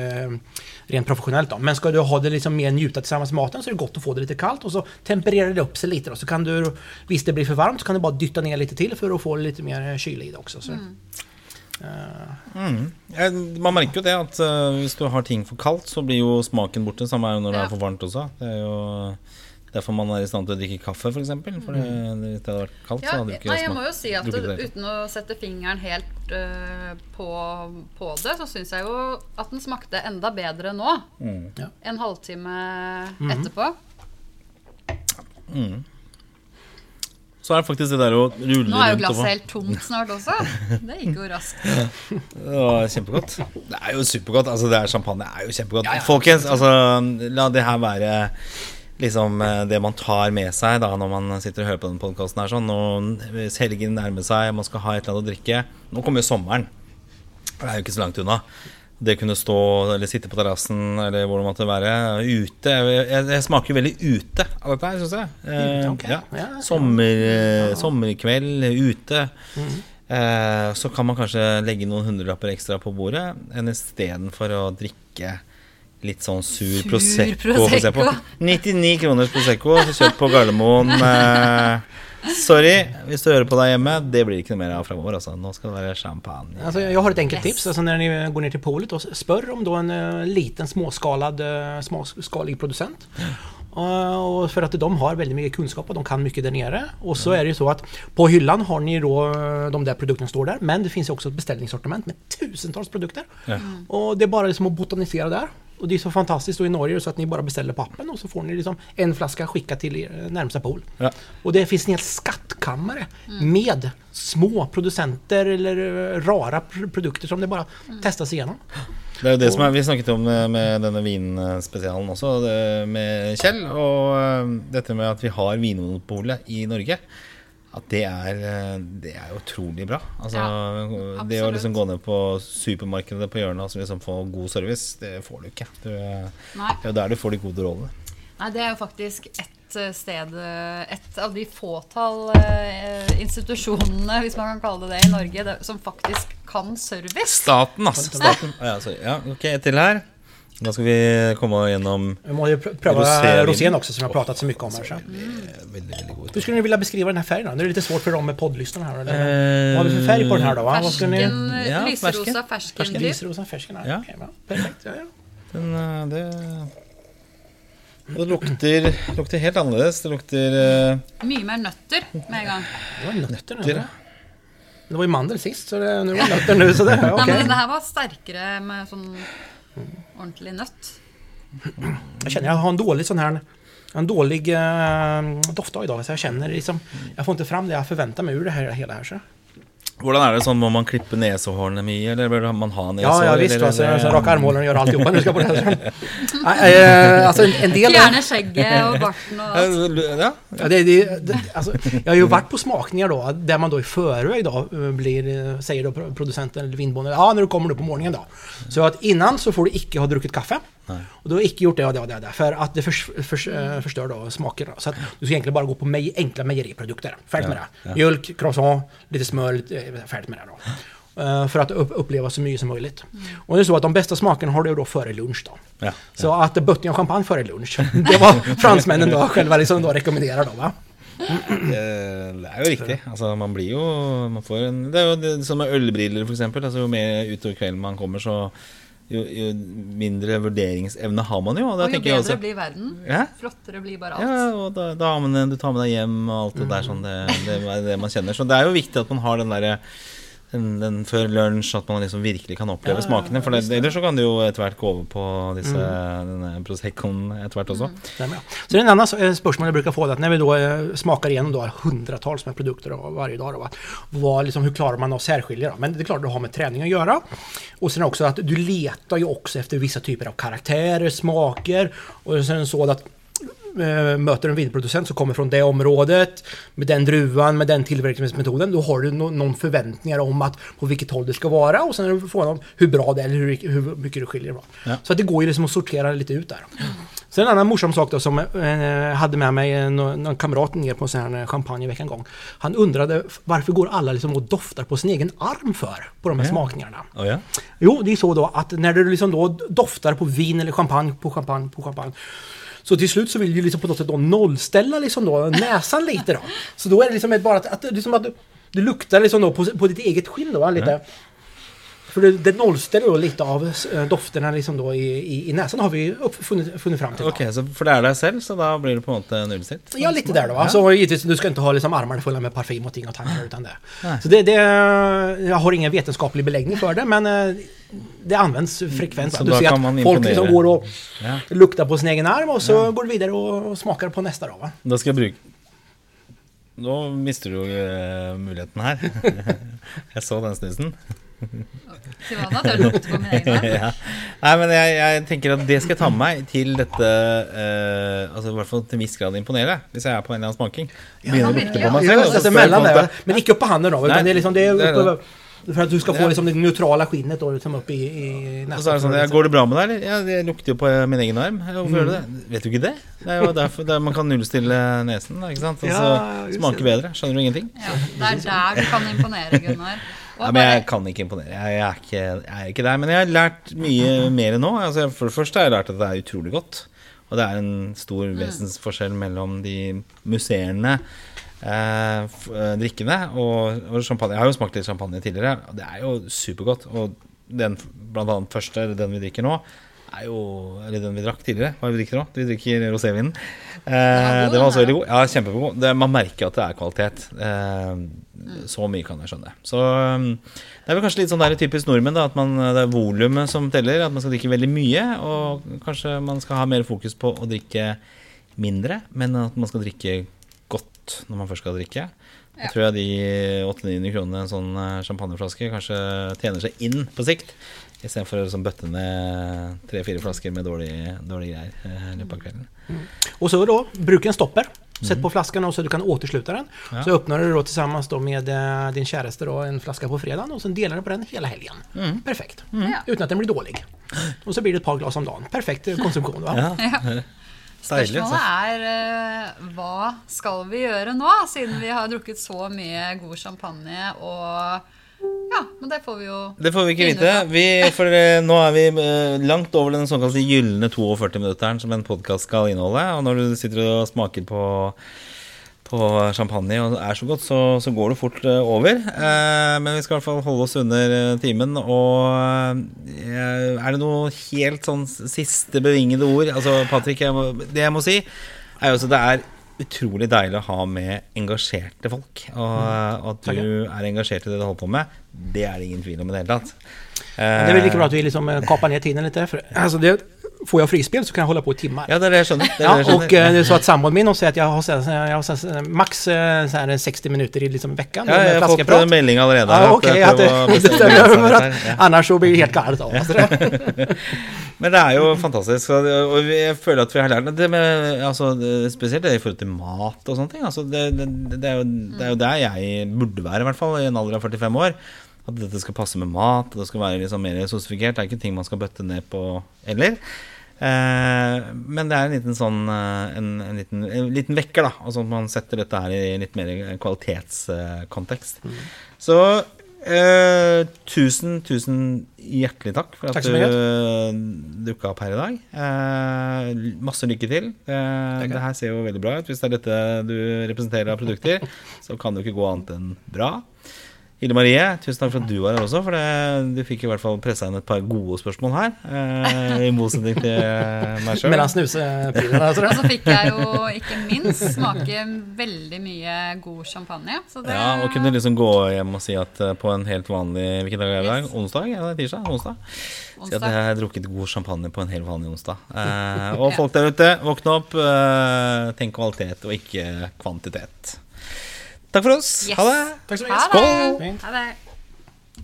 rent professionellt då. Men ska du ha det liksom mer njuta tillsammans med maten så är det gott att få det lite kallt och så tempererar det upp sig lite då. Så kan du, visst det blir för varmt så kan du bara dytta ner lite till för att få lite mer eh, kyla i det också. Så. Eh, Mm. Man merker jo det at eh, hvis du har ting for kaldt, så blir jo smaken borte. Samme er jo når det Ja. er for varmt også. Det er jo derfor man er i stand til å drikke kaffe, f.eks. For, eksempel. for det, hvis det hadde vært kaldt, så Ja, hadde det ikke nei, jeg må jo si at det. uten å sette fingeren helt eh, på, på det, så syns jeg jo at den smakte enda bedre nå. Mm. Ja. En halvtime etterpå. Så er det faktisk det der å rulle Nå er jo rundt glasset helt tomt snart også. Det gikk jo raskt. Det var kjempegodt. Det er jo supergodt. Altså, det er champagne er jo kjempegodt. Folkens, altså, la det her være liksom eh, det man tar med seg da når man sitter og hører på denne podkasten her sånn. Hvis helgen nærmer seg, man skal ha et eller annet å drikke Nå kommer jo sommeren. Det er jo ikke så langt unna. Det kunne stå eller sitte på terrassen eller hvor det måtte være. Ute. Jeg, jeg, smaker veldig ute av dette her, syns jeg. Eh, Ute, ok. ja. Ja, ja. Sommer, eh, sommerkveld ute. Eh, så kan man kanskje legge noen hundrelapper ekstra på bordet enn istedenfor å drikke litt sånn sur, Sur Prosecco. Prosecco. for eksempel. 99 kroners Prosecco kjøpt på Gardermoen. Eh, sorry hvis du hører på deg hjemme. Det blir ikke noe mer av framover. Altså. Nå skal det være champagne. Alltså, jag har ett enkelt Yes. tips. Alltså, när ni går ner till polet och spör om då en eh, liten småskalad, eh, småskalig producent. Eh, och för att de har väldigt mycket kunskap och de kan mycket där nere. Och så är det ju så att på hyllan har ni då de där produkterna står där. Men det finns ju också ett beställningssortiment med tusentals produkter. Ja. Och det är bara liksom att botanisera där. Och det är så fantastiskt då i Norge så att ni bara beställer på appen och så får ni liksom en flaska skickat till er eh, närmsta pool. Ja. Och det finns en hel skattkammare med små producenter eller eh, rara pr- produkter som det bara testas igenom. Det jo det som Vi snakket om det med denne vinspesialen også, det med Kjell. Og øh, dette med at vi har Vinmonopolet i Norge. At det er, øh, det er utrolig bra. Altså, det å liksom gå ned på supermarkedet på hjørnet og så liksom få god service, det får du ikke. Du, det er jo der du får de gode rådene. Nei, det er jo faktisk et eh, sted eh, Et av de fåtall eh, institusjonene, hvis man kan kalle det det, i Norge det, som faktisk kan service. Staten, altså. Staten. Ja, sorry. ja, ok, ett til her. Da skal vi komme gjennom Vi måste ju pr- pröva rosén också som jag har pratat så mycket om här. Så. Gode Hur skulle ni vilja beskriva den här färgen då? Nu är det lite svårt för dem med poddlyssnarna här. Eller? Eh, Vad har vi för färg på den här då? Va? Ska ni... Fersken, eh, Ja, lyserosa fersken. fersken. typ. Risrosa fersken här. Ja. Va? Perfekt. Ja, ja. Den, øh, det det lukter, lukter helt annerledes. Det lukter øh, Mye mer nøtter med en gang. Det var nötter nu. Nötter. Det var ju mandel sist, så det, nu var det nötter nu. Så det, Nei, okej. men det her var sterkere med sånn ordentlig nøtt. Jag känner jag har en dålig sån här en dålig eh, doftdag idag så jag känner liksom Jag får inte fram det jag förväntar mig ur det här hela här så. Hvordan er det sånn, Må man klippe nesehårene mye, eller bør man ha nesehår? Ja, ja visst. eller- Alltså, så raka armhålor och göra alltihopa nu ska jag på. Nej, eh, Alltså en, en del... Fjerne skjegget og barten og alt. Ja, Ja, det, det, det, alltså, jag har ju varit på smakningar då, där man då i förväg då eh, blir, eh, säger då pro- producenten eller vinbonden, ja när du kommer nu på morgonen då. Så att innan så får du icke ha druckit kaffe. Nej. Och du har icke gjort det och det och det, och det för att det förs, förs, eh, förstör då smaken. Då. Så att du ska egentligen bara gå på mej, enkla mejeriprodukter. Färdigt med Ja, det. ja. Mjölk, croissant, lite smör, eh, färdigt med det då. Eh, För att upp, uppleva så mycket som möjligt. Och det är så att de bästa smakerna har du då före lunch då. ja. Så att Böttingen champagne före lunch, det var fransmännen då själva liksom då rekommenderar då va? Det er jo riktig. Altså, man blir jo man får en, Det jo det, som med ølbriller, f.eks. Altså, jo mer utover kvelden man kommer, så jo, jo mindre vurderingsevne har man jo. Og jo bedre også blir verden. ja, Flottere blir bare ja, alt. og da, damene du tar med deg hjem og alt det der sånn, det, det det man kjenner. Så det er jo viktig at man har den derre den, før lunsj, at man liksom virkelig kan oppleve Ja, smakene. For det, ellers så kan det jo etter hvert gå over på disse, denne Proseccoen etter hvert også. Stämmer. Så en annan eh, spörsmål jag brukar få, att när vi då eh, smakar igenom då hundratals med produkter varje dag, då, va? Vad, liksom, hur klarar man att särskilja? Då? Men det är klart, det har med träning att göra. Och sen också att du letar ju också efter vissa typer av karaktärer, smaker och sen så att möter en vinproducent som kommer från det området med den druvan, med den tillverkningsmetoden, då har du no någon förväntningar om att på vilket håll det ska vara och sen är det frågan om hur bra det är eller hur, hur mycket det skiljer. Ja. Så att det går ju liksom att sortera lite ut där. Sen en annan morsom sak då som eh, hade med mig en, någon kamrat ner på en sån här champagnevecka en gång. Han undrade varför går alla liksom och doftar på sin egen arm för på de här Ja. smakningarna. Å ja? Jo, det är så då att när du liksom då doftar på vin eller champagne, på champagne, på champagne. Så till slut så vill du liksom på något sätt då nollställa liksom då näsan lite då. Så då är det liksom bara att, att, liksom att du, du luktar liksom då på, på ditt eget skinn då, va, lite. Mm. För det, det nollställer då lite av eh, dofterna liksom då i, i, i näsan har vi funnit, funnit fram till. då. Ok, så for det er deg selv, så da blir det på måte nullstilt? Ja, lite där då. Va? Så givetvis, du ska inte ha liksom armarna fulla med parfym och ting och tankar utan det. Nej. Så det, det, jag har ingen vetenskaplig beläggning för det, men eh, det används frekvent. Så Du då ser att folk liksom går och Ja. luktar på sin egen arm och så går du vidare och smakar på nästa då. Va? Da skal jeg bruke Nå mister du jo eh, muligheten her. jeg så den snusen. Til da? Lukte på min egen arm? ja. Nei, men jeg, jeg tenker at det skal jeg ta med meg til dette eh, Altså i hvert fall til en viss grad imponere, hvis jeg er på en eller annen smaking. Begynner å lukte på meg Ja, selv. jeg mellan måte- men icke upp på handen Nej, det är liksom det det är uppe, för att du ska få Ja. liksom det neutrala skinnet då liksom upp i, i Og så er det sånn, ja, Går det bra med deg, eller? Ja, det lukter jo på min egen arm. Ja, Hvorfor gjør det det? Vet du ikke det? Det er jo derfor det er, man kan nullstille nesen, da, ikke sant? Og så Ja, just smake det. bedre. Skjønner du ingenting? Ja, det er der du kan imponere, Gunnar. Og Ja, men jeg kan ikke imponere. Jeg, er ikke, jeg er ikke der. Men jeg har lært mye mer nå. Altså, for det første har jeg lært at det er utrolig godt. Og det er en stor vesensforskjell mellom de museene eh, eh, drikkene. Og, og champagne. Jeg har jo smakt litt champagne tidligere, og det er jo supergodt. Og den blant annet første, den vi drikker nå, er jo Eller den vi drakk tidligere. Hva vi drikker nå? Vi drikker rosévinen. Eh, den var også veldig god. Ja, kjempegod. Det, man merker at det er kvalitet. Eh, så mye kan jeg skjønne. Så um, det er vel kanskje litt sånn der typisk nordmenn, da, at man, det er volumet som teller. At man skal drikke veldig mye. Og kanskje man skal ha mer fokus på å drikke mindre, men at man skal drikke godt når man først skal drikke. Jeg Ja. tror jeg de 800-900 kronene en sånn eh, champagneflaske kanskje tjener seg inn på sikt. Istedenfor å liksom bøtte ned tre-fire flasker med dårlige dårlig greier eh, i løpet av kvelden. Och så då, bruk en stopper. Sätt på flaskan och så du kan återsluta den. Ja. Så öppnar du då tillsammans då med eh, din käraste då en flaska på fredagen och sen delar du på den hela helgen. Perfekt. Ja. Utan att den blir dålig. Och så blir det ett par glas om dagen. Perfekt eh, konsumtion va? Ja. Deilig. Spørsmålet er eh, hva skal vi gjøre nå, siden vi har drukket så mye god champagne og Ja, men det får vi jo Det får vi ikke vite. Vi, for eh, nå er vi eh, langt over den såkalte gylne 42-minutteren som en podkast skal inneholde. Og når du sitter og smaker på, på champagne og det er så godt, så, så går det fort eh, over. Eh, men vi skal i hvert fall holde oss under eh, timen. Og eh, er det noe helt sånn siste bevingede ord? Altså, Patrick, jeg må, det jeg må si, er jo også at det er utrolig deilig å ha med engasjerte folk. Og, og at du er engasjert i det du holder på med, det er det ingen tvil om i det hele tatt. Det är väl lika bra att vi liksom eh, kapar ner tiden lite. För, alltså det, får jag frispel så kan jag hålla på i timmar. Ja, det er det er Ja, och eh, det är så att sambon min hon säger att jag har, jag har så här, max eh, så här, 60 minuter i liksom veckan ja, jeg har fått en melding allerede. Ja, okej, att å det, stämmer över att annars så blir det helt galet av oss. Men det er jo fantastisk. Og, og jeg føler at vi har lært det med, altså, det- Spesielt det i forhold til mat og sånne ting. Altså, det, det, det, er jo, det er jo der jeg burde være, i hvert fall, i en alder av 45 år. At dette skal passe med mat, og det skal være liksom mer sosifikert. Det er ikke ting man skal bøtte ned på heller. Eh, men det er en liten sånn eh, en, en, liten, en liten vekker, da. Altså at man setter dette her i litt mer kvalitetskontekst. Så eh, tusen, tusen hjertelig takk for at Takk du dukka opp her i dag. Eh, masse lykke til. Eh, det her ser jo veldig bra ut. Hvis det er dette du representerer av produkter, så kan det jo ikke gå annet enn bra. Hilde Marie, tusen takk for at du var her også. For det, du fikk i hvert fall pressa inn et par gode spørsmål her. Eh, I motsetning til meg sjøl. Mellan snuspinarna. Så Og det. så fikk jeg jo ikke minst smake veldig mye god champagne. Så det Ja, og kunne liksom gå hjem og si at eh, på en helt vanlig Hvilken dag er det i dag? Onsdag? Ja, det er tirsdag? Onsdag? Si at Onsdag. jeg har drukket god champagne på en helt vanlig onsdag. Eh, og folk der ute, våkne opp. Eh, tenk kvalitet og ikke kvantitet. Takk for oss. Yes. Ha det. Tack så Ha mycket. det! Skål! Ha det.